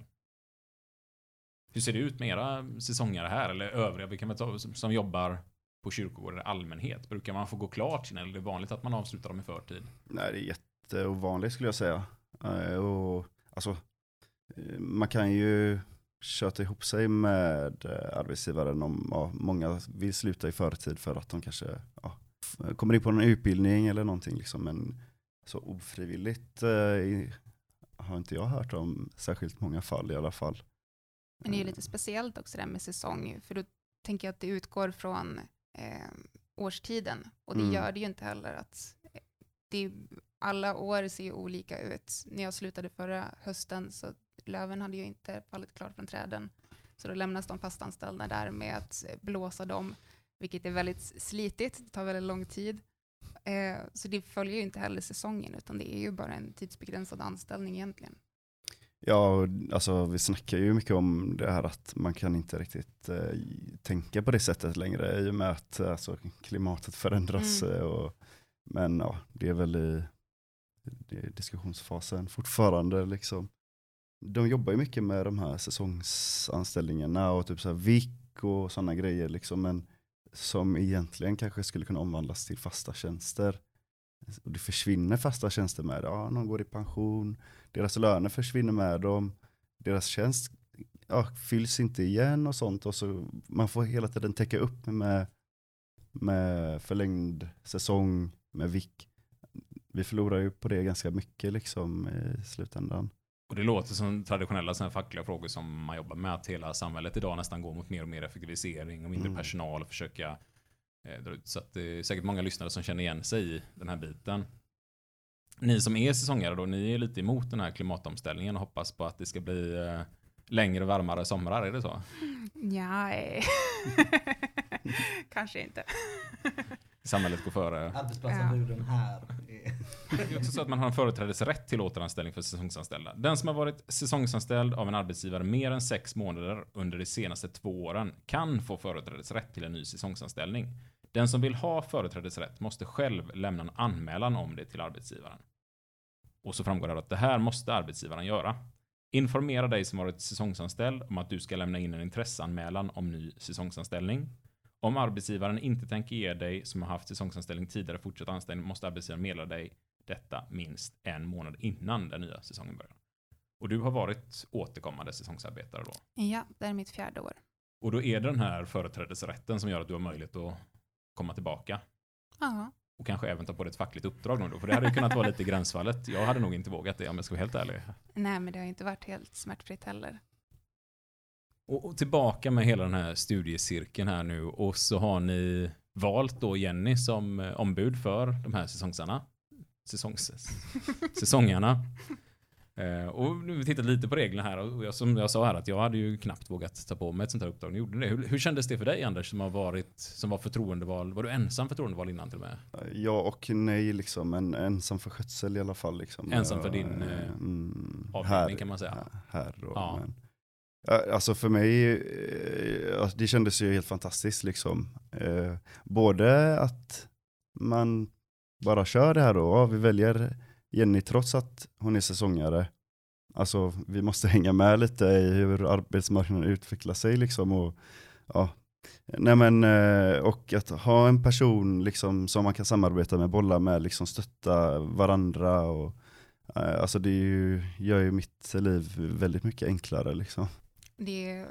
Hur ser det ut med era säsongare här, eller övriga, vi kan väl ta, som, som jobbar på kyrkogårdar i allmänhet? Brukar man få gå klart sina, eller är det vanligt att man avslutar dem i förtid? Nej, det är jätteovanligt skulle jag säga. Eh, Och, alltså, eh, man kan ju köta ihop sig med eh, arbetsgivaren om ja, många vill sluta i förtid för att de kanske ja, kommer in på en utbildning eller någonting. Liksom. Men så ofrivilligt eh, har inte jag hört om särskilt många fall i alla fall. Men det är ju lite speciellt också det här med säsong, för då tänker jag att det utgår från eh, årstiden. Och det Mm. gör det ju inte heller att eh, det, alla år ser ju olika ut. När jag slutade förra hösten så löven hade ju inte fallit klart från träden. Så då lämnas de fastanställda där med att eh, blåsa dem, vilket är väldigt slitigt, det tar väldigt lång tid. Eh, så det följer ju inte heller säsongen, utan det är ju bara en tidsbegränsad anställning egentligen. Ja, alltså vi snackar ju mycket om det här att man kan inte riktigt eh, tänka på det sättet längre i och med att alltså, klimatet förändras. Mm. eh, Och, men ja, det är väl i, är diskussionsfasen fortfarande. Liksom. De jobbar ju mycket med de här säsongsanställningarna och typ så här VIK och sådana grejer. Liksom, men som egentligen kanske skulle kunna omvandlas till fasta tjänster. Och det försvinner fasta tjänster med. Ja, någon går i pension, deras löner försvinner med dem, deras tjänst ja, fylls inte igen och sånt. Och så man får hela tiden täcka upp med, med förlängd säsong, med VIK. Vi förlorar ju på det ganska mycket liksom i slutändan. Och det låter som traditionella såna fackliga frågor som man jobbar med, att hela samhället idag nästan går mot mer och mer effektivisering och mindre Mm. personal och försöka eh, dra ut. Så att det är säkert många lyssnare som känner igen sig i den här biten. Ni som är säsongare då, ni är lite emot den här klimatomställningen och hoppas på att det ska bli eh, längre och varmare somrar, är det så? Ja, kanske inte. Samhället går före. Arbetsplatsombuden här. är- Det är också så att man har en företrädesrätt till återanställning för säsongsanställda. Den som har varit säsongsanställd av en arbetsgivare mer än sex månader under de senaste två åren kan få företrädesrätt till en ny säsongsanställning. Den som vill ha företrädesrätt måste själv lämna en anmälan om det till arbetsgivaren. Och så framgår det att det här måste arbetsgivaren göra. Informera dig som varit säsongsanställd om att du ska lämna in en intresseanmälan om ny säsongsanställning. Om arbetsgivaren inte tänker ge dig som har haft säsongsanställning tidigare fortsatt anställning måste arbetsgivaren meddela dig detta minst en månad innan den nya säsongen börjar. Och du har varit återkommande säsongsarbetare då. Ja, det är mitt fjärde år. Och då är det den här företrädesrätten som gör att du har möjlighet att komma tillbaka. Ja, Och kanske även ta på dig ett fackligt uppdrag då. För det hade ju kunnat vara lite gränsfallet. Jag hade nog inte vågat det om jag ska vara helt ärlig. nej men det har inte varit helt smärtfritt heller. Och, och tillbaka med hela den här studiecirkeln här nu. Och så har ni valt då Jenny som eh, ombud för de här säsongsarna. Säsongs, säsongarna. Eh, och vi tittat lite på reglerna här och jag, som jag sa här att jag hade ju knappt vågat ta på mig ett sånt här uppdrag. Ni gjorde det. Hur, hur kändes det för dig Anders som har varit som var förtroendeval? Var du ensam förtroendeval innan till och med? Ja och nej liksom, men ensam för skötsel i alla fall. Liksom. Ensam för din, Eh, eh, mm, avdelning kan man säga. Här då, Ja. men, alltså för mig, eh, alltså det kändes ju helt fantastiskt liksom. Eh, både att man bara kör det här då, vi väljer Jenny trots att hon är säsongare. Alltså vi måste hänga med lite i hur arbetsmarknaden utvecklar sig liksom. Och, ja. Nej men, eh, och att ha en person liksom som man kan samarbeta med, bolla med, liksom stötta varandra. Och, eh, alltså det ju, gör ju mitt liv väldigt mycket enklare liksom. Det är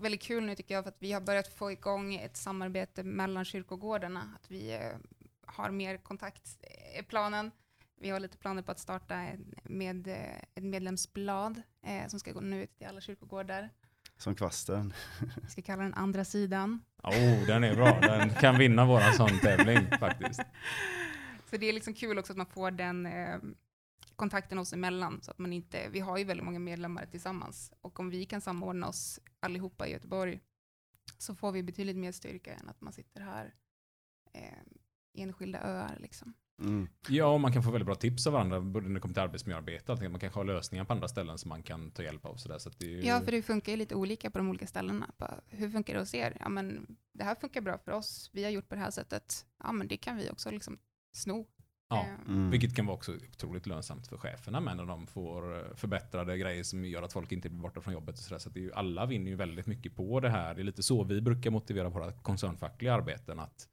väldigt kul nu tycker jag för att vi har börjat få igång ett samarbete mellan kyrkogårdarna. Att vi eh, har mer kontakt i planen. Vi har lite planer på att starta en- med eh, ett medlemsblad eh, som ska gå nu ut till alla kyrkogårdar. Som kvasten. Vi ska kalla den andra sidan. Oh, den är bra. Den kan vinna våran sån tävling faktiskt. Så det är liksom kul också att man får den eh, kontakten oss emellan. Så att man inte, vi har ju väldigt många medlemmar tillsammans. Och om vi kan samordna oss allihopa i Göteborg så får vi betydligt mer styrka än att man sitter här eh, enskilda öar. Liksom. Mm. Ja, och man kan få väldigt bra tips av varandra både när det kommer till arbetsmiljöarbete. Allting. Man kanske har lösningar på andra ställen som man kan ta hjälp av. Så där. Så att det är ju... Ja, för det funkar ju lite olika på de olika ställena. Hur funkar det hos er? Ja, men det här funkar bra för oss. Vi har gjort på det här sättet. Ja, men det kan vi också liksom sno. Ja. Eh, Mm. Vilket kan vara också otroligt lönsamt för cheferna med när de får eh, förbättrade grejer som gör att folk inte blir borta från jobbet. Och så där. så att det är ju, alla vinner ju väldigt mycket på det här. Det är lite så vi brukar motivera våra koncernfackliga arbeten. Att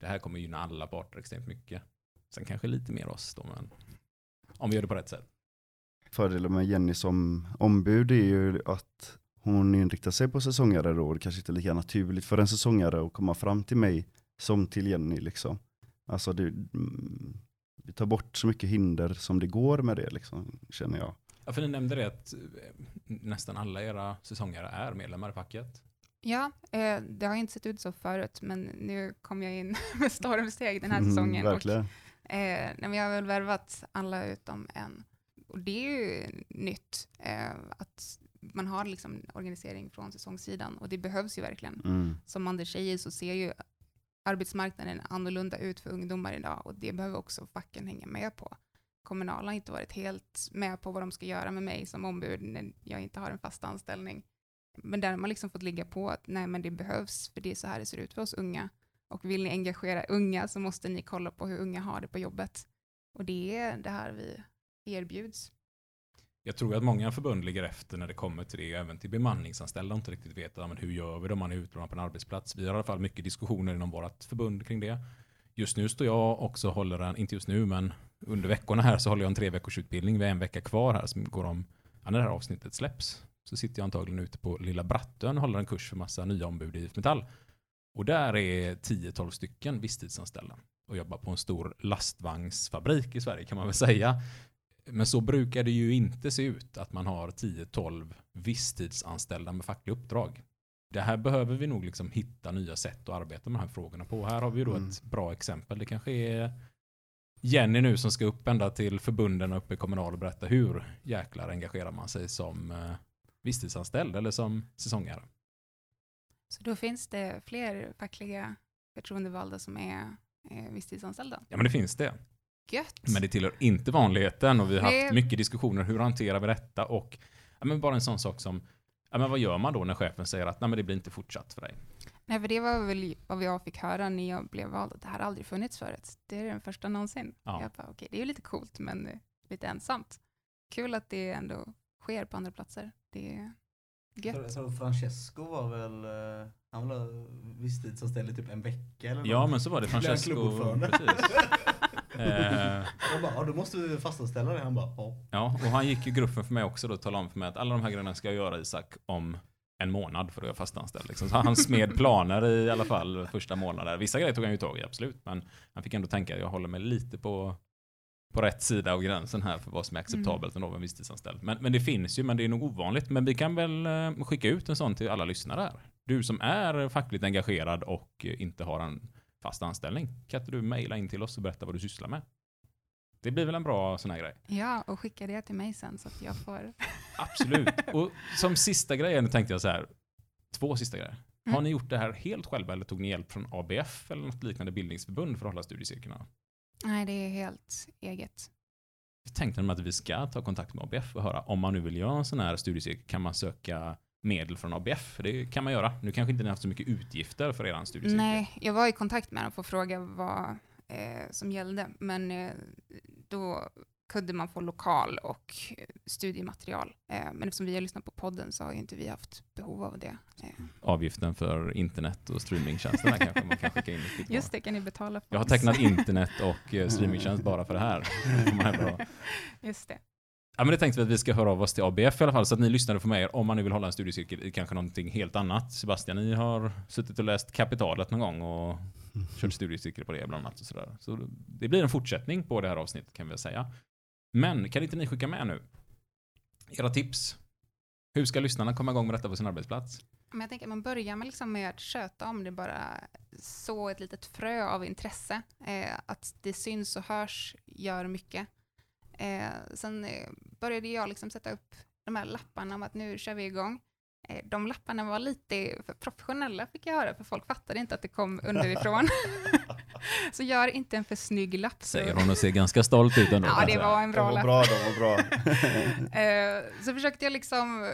det här kommer gynna alla parter extremt mycket. Sen kanske lite mer oss då, men om vi gör det på rätt sätt. Fördelen med Jenny som ombud är ju att hon inriktar sig på säsongare då. och Det kanske inte är lika naturligt för en säsongare att komma fram till mig som till Jenny liksom. Alltså det, mm, vi tar bort så mycket hinder som det går med det liksom, känner jag. Ja, för ni nämnde det att eh, nästan alla era säsongare är medlemmar i facket. Ja, eh, det har inte sett ut så förut, men nu kom jag in med stormsteg den här Mm, säsongen. och, verkligen. Eh, nej, men jag har väl värvat alla utom en. Och det är ju nytt, eh, att man har liksom organisering från säsongssidan, och det behövs ju verkligen. Mm. Som Anders säger så ser ju arbetsmarknaden annorlunda ut för ungdomar idag, och det behöver också facken hänga med på. Kommunal har inte varit helt med på vad de ska göra med mig som ombud när jag inte har en fast anställning. Men där har man liksom fått ligga på att nej men det behövs, för det är så här det ser ut för oss unga. Och vill ni engagera unga så måste ni kolla på hur unga har det på jobbet. Och det är det här vi erbjuds. Jag tror att många förbund ligger efter när det kommer till det, även till bemanningsanställda och inte riktigt vet men hur gör vi det om man är utlånad på en arbetsplats. Vi har i alla fall mycket diskussioner inom vårt förbund kring det. Just nu står jag också och håller en, inte just nu, men under veckorna här så håller jag en tre veckors utbildning. Vi har en vecka kvar här som går om, ja, när det här avsnittet släpps, så sitter jag antagligen ute på Lilla Brattön och håller en kurs för massa nya ombud i IF Metall. Och där är 10-12 stycken visstidsanställda och jobbar på en stor lastvagnsfabrik i Sverige kan man väl säga. Men så brukar det ju inte se ut att man har 10-12 visstidsanställda med fackliga uppdrag. Det här behöver vi nog liksom hitta nya sätt att arbeta med de här frågorna på. Här har vi då Mm. ett bra exempel. Det kanske är Jenny nu som ska upp ända till förbunden uppe i kommunal och berätta hur jäklar engagerar man sig som eh, visstidsanställd eller som säsongare. Så då finns det fler fackliga förtroendevalda som är eh, visstidsanställda. Ja men det finns det. Gött! Men det tillhör inte vanligheten och vi har haft Nej. mycket diskussioner. Hur hanterar vi detta? Och ja, men bara en sån sak som ja, men vad gör man då när chefen säger att Nej, men det blir inte fortsatt för dig? Nej, för det var väl vad jag fick höra när jag blev vald, att det här har aldrig funnits förut. Det är den första någonsin. Ja. Jag bara, okej, det är ju lite coolt, men lite ensamt. Kul att det ändå sker på andra platser. Det är gött. tror Francesco var väl, eh, han var visstidsanställd i typ en vecka eller Ja något. men så var det Francesco. Precis. Eh, Jag bara, ja då måste vi fastanställa dig. Han bara, ja. ja, och han gick ju gruppen för mig också då och talade om för mig att alla de här grejerna ska jag göra Isak om en månad för att jag är fastanställd. Liksom. Så han smed planer i alla fall första månaden. Vissa grejer tog han ju tag i, absolut. Men han fick ändå tänka att jag håller mig lite på, på rätt sida av gränsen här för vad som är acceptabelt ändå av en visstidsanställd. Men, men det finns ju, men det är nog ovanligt. Men vi kan väl eh, skicka ut en sån till alla lyssnare här. Du som är fackligt engagerad och inte har en fast anställning. Kan inte du mejla in till oss och berätta vad du sysslar med? Det blir väl en bra sån här grej? Ja, och skicka det till mig sen så att jag får... Absolut. Och som sista grej, nu tänkte jag så här, två sista grejer. Har Mm. ni gjort det här helt själva eller tog ni hjälp från ABF eller något liknande bildningsförbund för att hålla studiecirklarna? Nej, det är helt eget. Jag tänkte att vi ska ta kontakt med ABF och höra om man nu vill göra en sån här studiecirkel, kan man söka medel från ABF? Det kan man göra. Nu kanske inte ni har haft så mycket utgifter för er studiecirkel. Nej, jag var i kontakt med dem för att fråga vad eh, som gällde, men eh, då kunde man få lokal och eh, studiematerial. Eh, men eftersom vi har lyssnat på podden så har ju inte vi haft behov av det. Eh, Avgiften för internet och streamingtjänsterna kanske man kan skicka in just det kan ni betala för. Jag har oss. tecknat internet och streamingtjänst bara för det här. Får. Just det. Ja, men det tänkte vi att vi ska höra av oss till ABF i alla fall, så att ni lyssnade på mig om man nu vill hålla en studiecirkel i kanske någonting helt annat. Sebastian, ni har suttit och läst Kapitalet någon gång och kört studiecirkel på det bland annat. Och sådär. Så det blir en fortsättning på det här avsnittet kan vi säga. Men kan inte ni skicka med nu? Era tips? Hur ska lyssnarna komma igång med detta på sin arbetsplats? Men jag tänker att man börjar med, liksom med att köta om det bara så ett litet frö av intresse. Eh, att det syns och hörs gör mycket. Eh, sen eh, började jag liksom sätta upp de här lapparna om att nu kör vi igång. Eh, de lapparna var lite för professionella fick jag höra, för folk fattade inte att det kom underifrån. så gör inte en för snygg lapp. så- Säger hon och ser ganska stolt ut ändå. Ja, det var en De bra var lapp. bra, de var bra. Eh, så försökte jag liksom,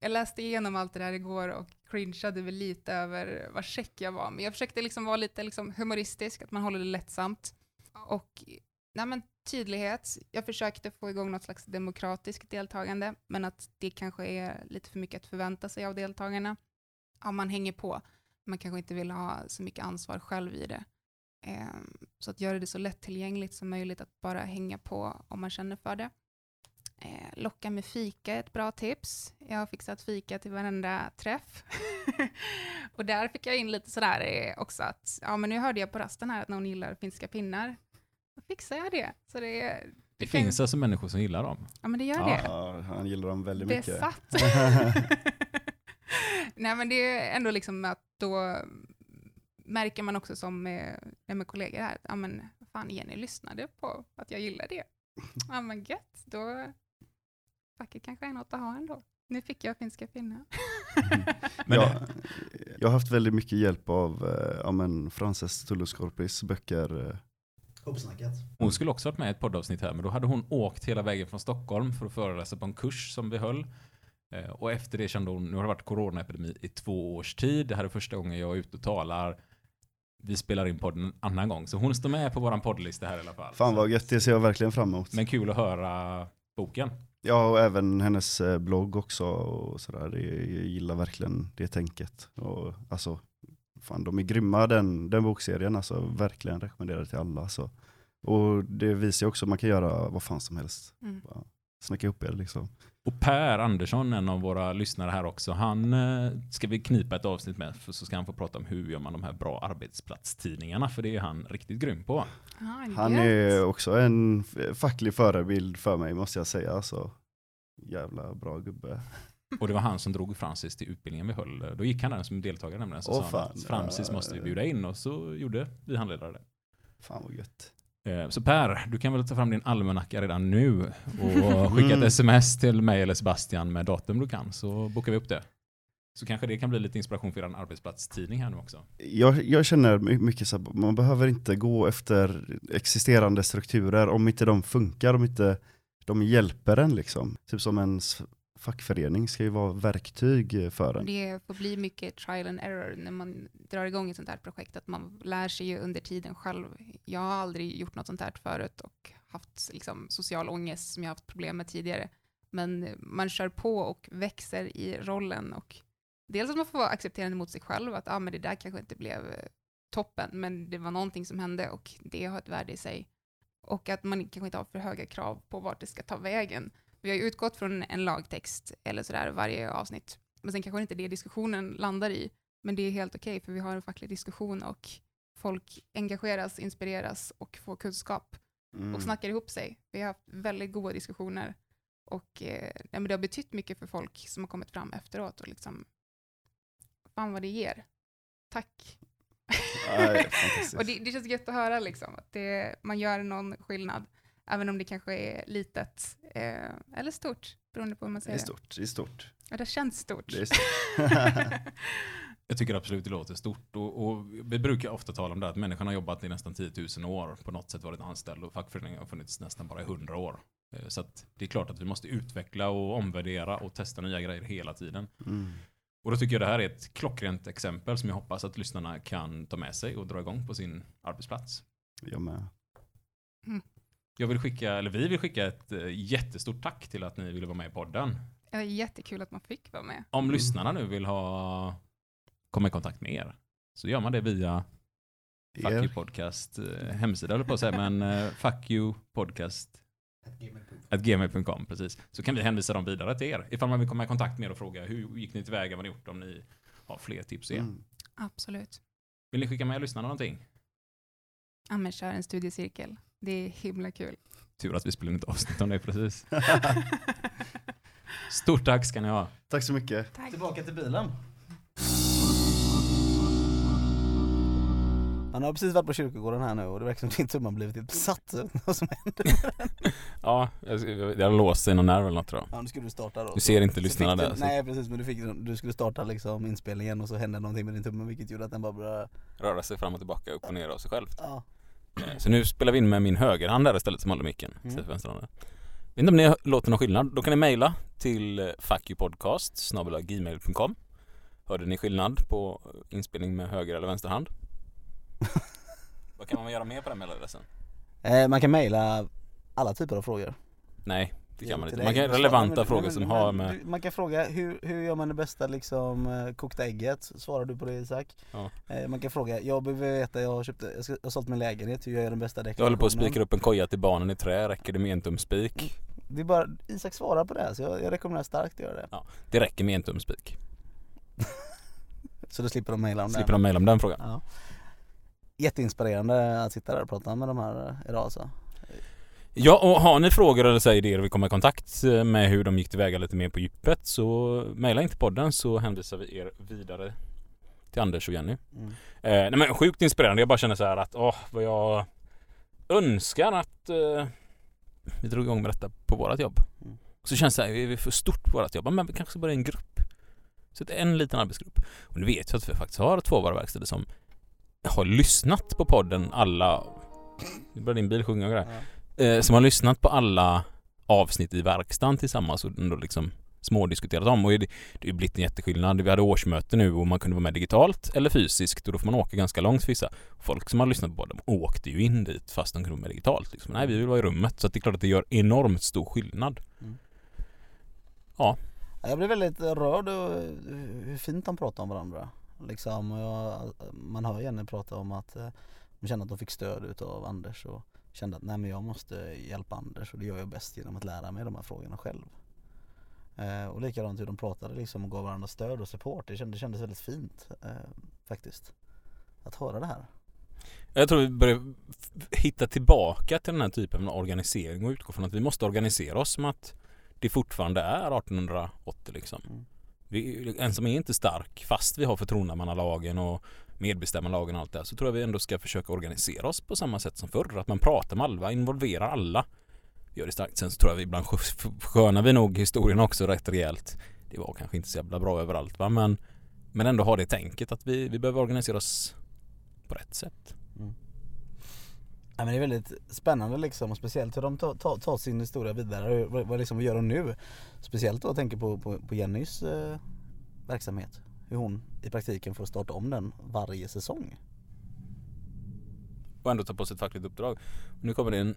jag läste igenom allt det där igår och cringeade väl lite över vad check jag var, men jag försökte liksom vara lite liksom humoristisk, att man håller det lättsamt. Och nej men, tydlighet, jag försökte få igång något slags demokratiskt deltagande, men att det kanske är lite för mycket att förvänta sig av deltagarna. Ja, man hänger på, man kanske inte vill ha så mycket ansvar själv i det. Ehm, så att göra det så lättillgängligt som möjligt, att bara hänga på om man känner för det. Ehm, locka med fika är ett bra tips. Jag har fixat fika till varenda träff. och där fick jag in lite sådär eh, också att, ja men nu hörde jag på rasten här att någon gillar finska pinnar. Fixar jag det. Så det, Det det finns alltså människor som gillar dem. ja men det gör det. Ja, han gillar dem väldigt mycket. Besatt. Nej men det är ändå liksom att då märker man också som med, med kollegor här, ja men fan Jenny lyssnade på att jag gillar det. Ja men gött, då facket kanske är något att ha ändå. Nu fick jag finska pinnar. Men jag, jag har haft väldigt mycket hjälp av eh, ja, men Frances Tulluskorpis böcker. Uppsnackat. Hon skulle också varit med i ett poddavsnitt här, men då hade hon åkt hela vägen från Stockholm för att föreläsa på en kurs som vi höll. Eh, Och efter det kände hon, nu har det varit coronaepidemi i två års tid. Det här är första gången jag är ute och talar. Vi spelar in podden en annan gång. Så hon står med på våran poddlista här i alla fall. Fan vad gött, det ser jag verkligen fram emot. Men kul att höra boken. Ja, och även hennes eh, blogg också och sådär. Det- Jag gillar verkligen det tänket. Och, alltså, fan, de är grymma den, den bokserien, alltså verkligen rekommenderar till alla. Så. Och det visar ju också att man kan göra vad fan som helst. Mm. Bara snacka ihop er liksom. Och Per Andersson, en av våra lyssnare här också, han eh, ska vi knipa ett avsnitt med, för så ska han få prata om hur gör man de här bra arbetsplatstidningarna, för det är han riktigt grym på. Ah, Han är också en facklig förebild för mig måste jag säga. Alltså, jävla bra gubbe. Och det var han som drog Francis till utbildningen vi höll. Då gick han där som deltagare nämligen. Så Åh, sa han att Francis måste vi bjuda in och så gjorde vi handledare det. Fan vad gött. Eh, Så Per, du kan väl ta fram din almanacka redan nu och skicka ett Mm. sms till mig eller Sebastian med datum du kan så bokar vi upp det. Så kanske det kan bli lite inspiration för er arbetsplatstidning här nu också. Jag, jag känner my- mycket så att man behöver inte gå efter existerande strukturer om inte de funkar, om inte de hjälper en liksom. Typ som en s- fackförening ska ju vara verktyg för en. Det får bli mycket trial and error när man drar igång ett sånt här projekt, att man lär sig ju under tiden själv. Jag har aldrig gjort något sånt här förut och haft liksom, social ångest som jag haft problem med tidigare. Men man kör på och växer i rollen och dels att man får vara accepterande mot sig själv, att ah, men det där kanske inte blev eh, toppen, men det var någonting som hände och det har ett värde i sig. Och att man kanske inte har för höga krav på vart det ska ta vägen. Vi har ju utgått från en lagtext eller sådär varje avsnitt. Men sen kanske inte det diskussionen landar i. Men det är helt okej för vi har en facklig diskussion och folk engageras, inspireras och får kunskap Mm. och snackar ihop sig. Vi har haft väldigt goda diskussioner och eh, ja, det har betytt mycket för folk som har kommit fram efteråt och liksom, fan vad det ger. Tack. Nej, fantastiskt. och det, det känns gött att höra liksom, att det, man gör någon skillnad. Även om det kanske är litet eh, eller stort, beroende på hur man Det säger är det. stort. Det är stort. Ja, det känns stort. Det är stort. Jag tycker absolut det låter stort och, och vi brukar ofta tala om det att människan har jobbat i nästan 10 000 år på något sätt varit anställd och fackföreningen har funnits nästan bara i 100 år. Eh, Så att det är klart att vi måste utveckla och omvärdera och testa nya grejer hela tiden. Mm. Och då tycker jag det här är ett klockrent exempel som jag hoppas att lyssnarna kan ta med sig och dra igång på sin arbetsplats. Jag med. Jag vill skicka, eller vi vill skicka ett eh, jättestort tack till att ni ville vara med i podden. Ja, det jättekul att man fick vara med. Om Mm. lyssnarna nu vill ha komma i kontakt med er så gör man det via Fuck you podcast eh, hemsida jag på att säga, men eh, fuck you podcast at gmail.com precis. Så kan vi hänvisa dem vidare till er ifall man vill komma i kontakt med er och fråga hur gick ni tillväga, vad har ni gjort om ni har fler tips ge. Mm. Absolut. Vill ni skicka med lyssnarna någonting? Ja, men kör en studiecirkel. Det är himla kul. Tur att vi spelar inte avsnitt om det precis. Stort tack ska ni ha. Tack så mycket. Tack. Tillbaka till bilen. Han har precis varit på kyrkogården här nu och det verkar som att din tumme har blivit helt besatt. Vad som händer? Ja, jag, jag har låst sig någon nerv eller något tror jag. Ja nu skulle du starta då. Du ser inte lyssnarna där, Du, så- nej precis men du, fick, du skulle starta liksom inspelningen och så hände någonting med din tumme vilket gjorde att den bara började, Röra sig fram och tillbaka, upp och ner av sig själv. ja. Så nu spelar vi in med min högerhand där istället som håller micken. Mm. Istället för vänsterhanden. Vet inte om ni låter någon skillnad? Då kan ni mejla till eh, fuckyoupodcast gmail.com Hörde ni skillnad på inspelning med höger eller vänster hand? Vad kan man göra mer på den mejladressen? eh, Man kan mejla alla typer av frågor. Nej, det kan man inte. Man kan relevanta men- frågor men- som men- har med... Man kan fråga hur, hur gör man det bästa liksom eh, kokta ägget? Svarar du på det Isak? Ja. Eh, Man kan fråga, jag behöver veta, jag har, köpt, jag, ska, jag har sålt min lägenhet, hur gör jag den bästa Jag dekorationen? håller på att spika upp en koja till barnen i trä, räcker det med en tum spik? Det är bara, Isak svarar på det så jag, jag rekommenderar starkt att göra det. Det räcker med en tum spik. Så då slipper de mejla om det. Slipper de mejla om den frågan. Ja. Jätteinspirerande att sitta där och prata med de här eh, idag alltså. Ja, och har ni frågor eller så idéer och vill komma i kontakt eh, med hur de gick tillväga lite mer på djupet så mejla inte podden så hänvisar vi er vidare till Anders och Jenny. Mm. Eh, nej men sjukt inspirerande. Jag bara känner så här att åh, vad jag önskar att eh, vi drog igång med detta på vårat jobb. Mm. Så känns det här, är vi för stort på vårat jobb? Men vi kanske börja en grupp. Så det är en liten arbetsgrupp. Och nu vet jag att vi faktiskt har två våra verkstäder som har lyssnat på podden alla... Nu börjar din bil sjunga och grejer Ja. Eh, som har lyssnat på alla avsnitt i verkstaden tillsammans och ändå liksom smådiskuterat om. Och det, det har blivit en jätteskillnad. Vi hade årsmöte nu och man kunde vara med digitalt eller fysiskt och då får man åka ganska långt för vissa. Folk som har lyssnat på dem åkte ju in dit fast de kunde vara med digitalt. Liksom. Nej, vi vill vara i rummet. Så det är klart att det gör enormt stor skillnad. Ja, Jag blev väldigt rörd och hur fint de pratar om varandra. Liksom, jag, man hör Jenny prata om att eh, de kände att de fick stöd utav Anders och kände att nej men jag måste hjälpa Anders och det gör jag bäst genom att lära mig de här frågorna själv. Eh, och likadant hur de pratade liksom och gav varandra stöd och support. Det kändes, det kändes väldigt fint eh, faktiskt. Att höra det här. Jag tror vi börjar hitta tillbaka till den här typen av organisering och utgå från att vi måste organisera oss som att det fortfarande är 1880 liksom. Mm. Vi, en som är inte stark fast vi har förtroendemannalagen och medbestämmandelagen och allt det här så tror jag vi ändå ska försöka organisera oss på samma sätt som förr. Att man pratar med alla, involverar alla. Gör det starkt. Sen så tror jag vi ibland skönar vi nog historien också rätt rejält. Det var kanske inte så jävla bra överallt va men men ändå ha det tänket att vi, vi behöver organisera oss på rätt sätt. Mm. Ja, men det är väldigt spännande liksom och speciellt hur de tar, tar, tar sin historia vidare. Vad, vad liksom gör de nu? Speciellt då jag tänker på, på, på Jennys eh, verksamhet. Hur hon i praktiken får starta om den varje säsong. och ändå ta på sig ett fackligt uppdrag. Och nu kommer det en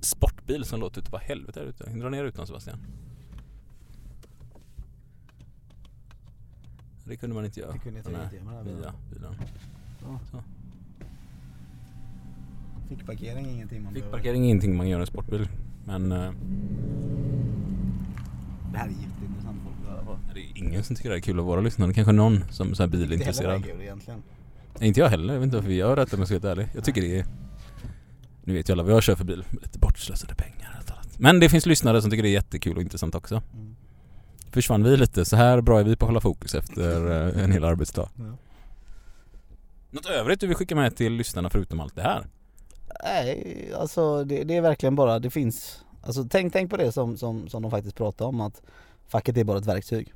sportbil som låter ute på helvete här ute. Dra ner rutan Sebastian. Det kunde man inte göra. Det kunde inte här riktigt göra med den här nya bilen. Fickparkering är ingenting man Fickparkering är ingenting man gör i en sportbil. Men eh, Det här är jätteintressant folk att höra på. Det är ingen som tycker det är kul av våra lyssnare. Kanske någon som är så här Inte heller bilintresserad. är kul egentligen. Nej, inte jag heller. Jag vet inte varför vi gör detta om jag ska vara helt ärlig. Jag tycker det är... Nu vet ju alla vad jag kör för bil. Lite bortslösade pengar. helt annat. Men det finns lyssnare som tycker det är jättekul och intressant också. Mm. Försvann vi lite. Så här bra är vi på att hålla fokus efter eh, en hel arbetsdag. Ja. Något övrigt du vill skicka med till lyssnarna förutom allt det här? Nej, alltså det, det är verkligen bara, det finns Alltså tänk, tänk på det som, som, som de faktiskt pratar om att facket är bara ett verktyg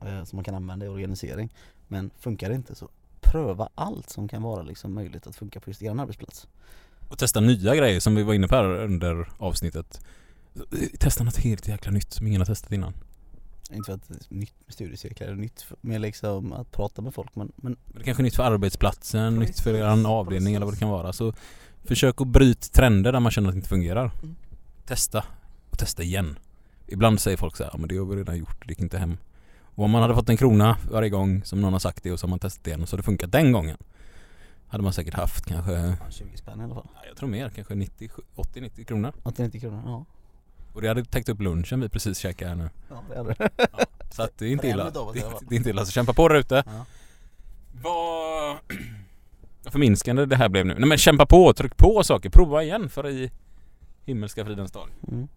eh, som man kan använda i organisering Men funkar det inte så pröva allt som kan vara liksom möjligt att funka på just er arbetsplats Och testa nya grejer som vi var inne på här under avsnittet. Testa något helt jäkla nytt som ingen har testat innan. Inte för att det är nytt med studiecirklar, det är nytt med liksom att prata med folk men, men Det kanske är nytt för arbetsplatsen, Precis, nytt för er avdelning eller vad det kan vara. Så försök att bryta trender där man känner att det inte fungerar. Mm. Testa och testa igen. Ibland säger folk så här, ja men det har vi redan gjort, det gick inte hem. Och om man hade fått en krona varje gång som någon har sagt det och så har man testat det igen och så har det funkat den gången. Hade man säkert haft kanske, ja, 20 spänn i alla fall jag tror mer, kanske 90, 80-90 kronor. 89 kronor, ja Och det hade täckt upp lunchen vi precis käkade här nu. Ja det hade det Så att det är inte illa. Det, fall. det är inte illa, så kämpa på där ute. Ja. Vad förminskande det här blev nu. Nej men kämpa på, tryck på saker, prova igen för i himmelska fridens dag. mm.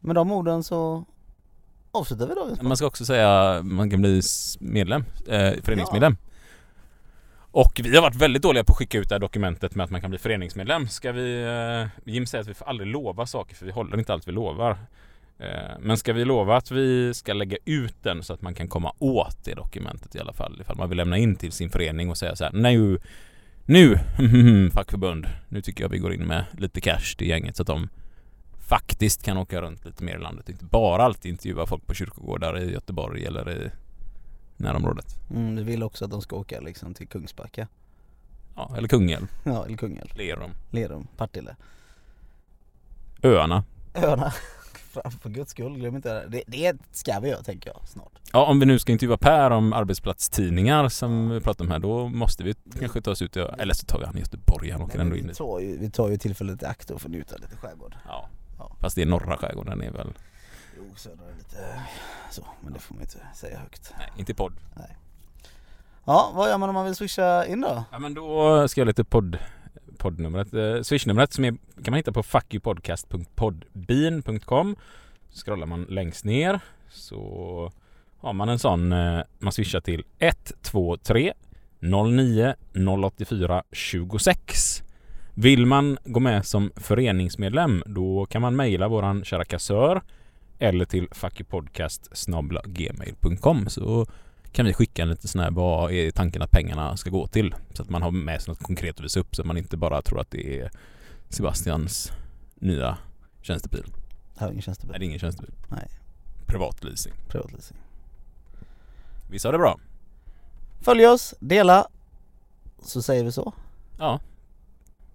Med de orden så avslutar vi dagens Man ska också säga man kan bli medlem, eh, föreningsmedlem. Och vi har varit väldigt dåliga på att skicka ut det här dokumentet med att man kan bli föreningsmedlem. Ska vi... Eh, Jim säger att vi får aldrig lova saker för vi håller inte allt vi lovar. Eh, men ska vi lova att vi ska lägga ut den så att man kan komma åt det dokumentet i alla fall ifall man vill lämna in till sin förening och säga så här nu nu fackförbund nu tycker jag vi går in med lite cash till gänget så att de faktiskt kan åka runt lite mer i landet. Inte bara alltid intervjua folk på kyrkogårdar i Göteborg eller i närområdet. Mm, Vi vill också att de ska åka liksom till Kungsbacka? Ja, eller Kungälv, Ja, eller Kungälv, Lerum, Lerum, Partille. Öarna. Öarna. För guds skull, glöm inte det. det Det ska vi göra tänker jag snart. Ja om vi nu ska intervjua Per om arbetsplatstidningar som vi pratar om här då måste vi kanske ta oss ut eller så tar vi han i Göteborg, han åker ändå in vi, tar ju, vi tar ju tillfället i akt och får njuta lite skärgård. Ja. Ja. Fast det är norra skärgården är väl, Jo, södra är lite så, men det får man inte säga högt nej inte i podd. Ja, vad gör man om man vill swisha in då? Ja men då ska jag lite podd poddnumret, eh, swishnumret som är, kan man hitta på fuckyoupodcast.podbean.com Scrollar man längst ner så har man en sån, eh, man swishar till 123 09 084 26 Vill man gå med som föreningsmedlem då kan man mejla våran kära kassör eller till fuckyoupodcast.gmail.com så kan vi skicka en liten sån här, vad är tanken att pengarna ska gå till? Så att man har med sig något konkret att visa upp så att man inte bara tror att det är Sebastians nya tjänstebil. Här har ingen tjänstebil, Nej, det är ingen tjänstebil. Nej. Privatleasing. privatleasing Visst har det bra? Följ oss, dela Så säger vi så Ja.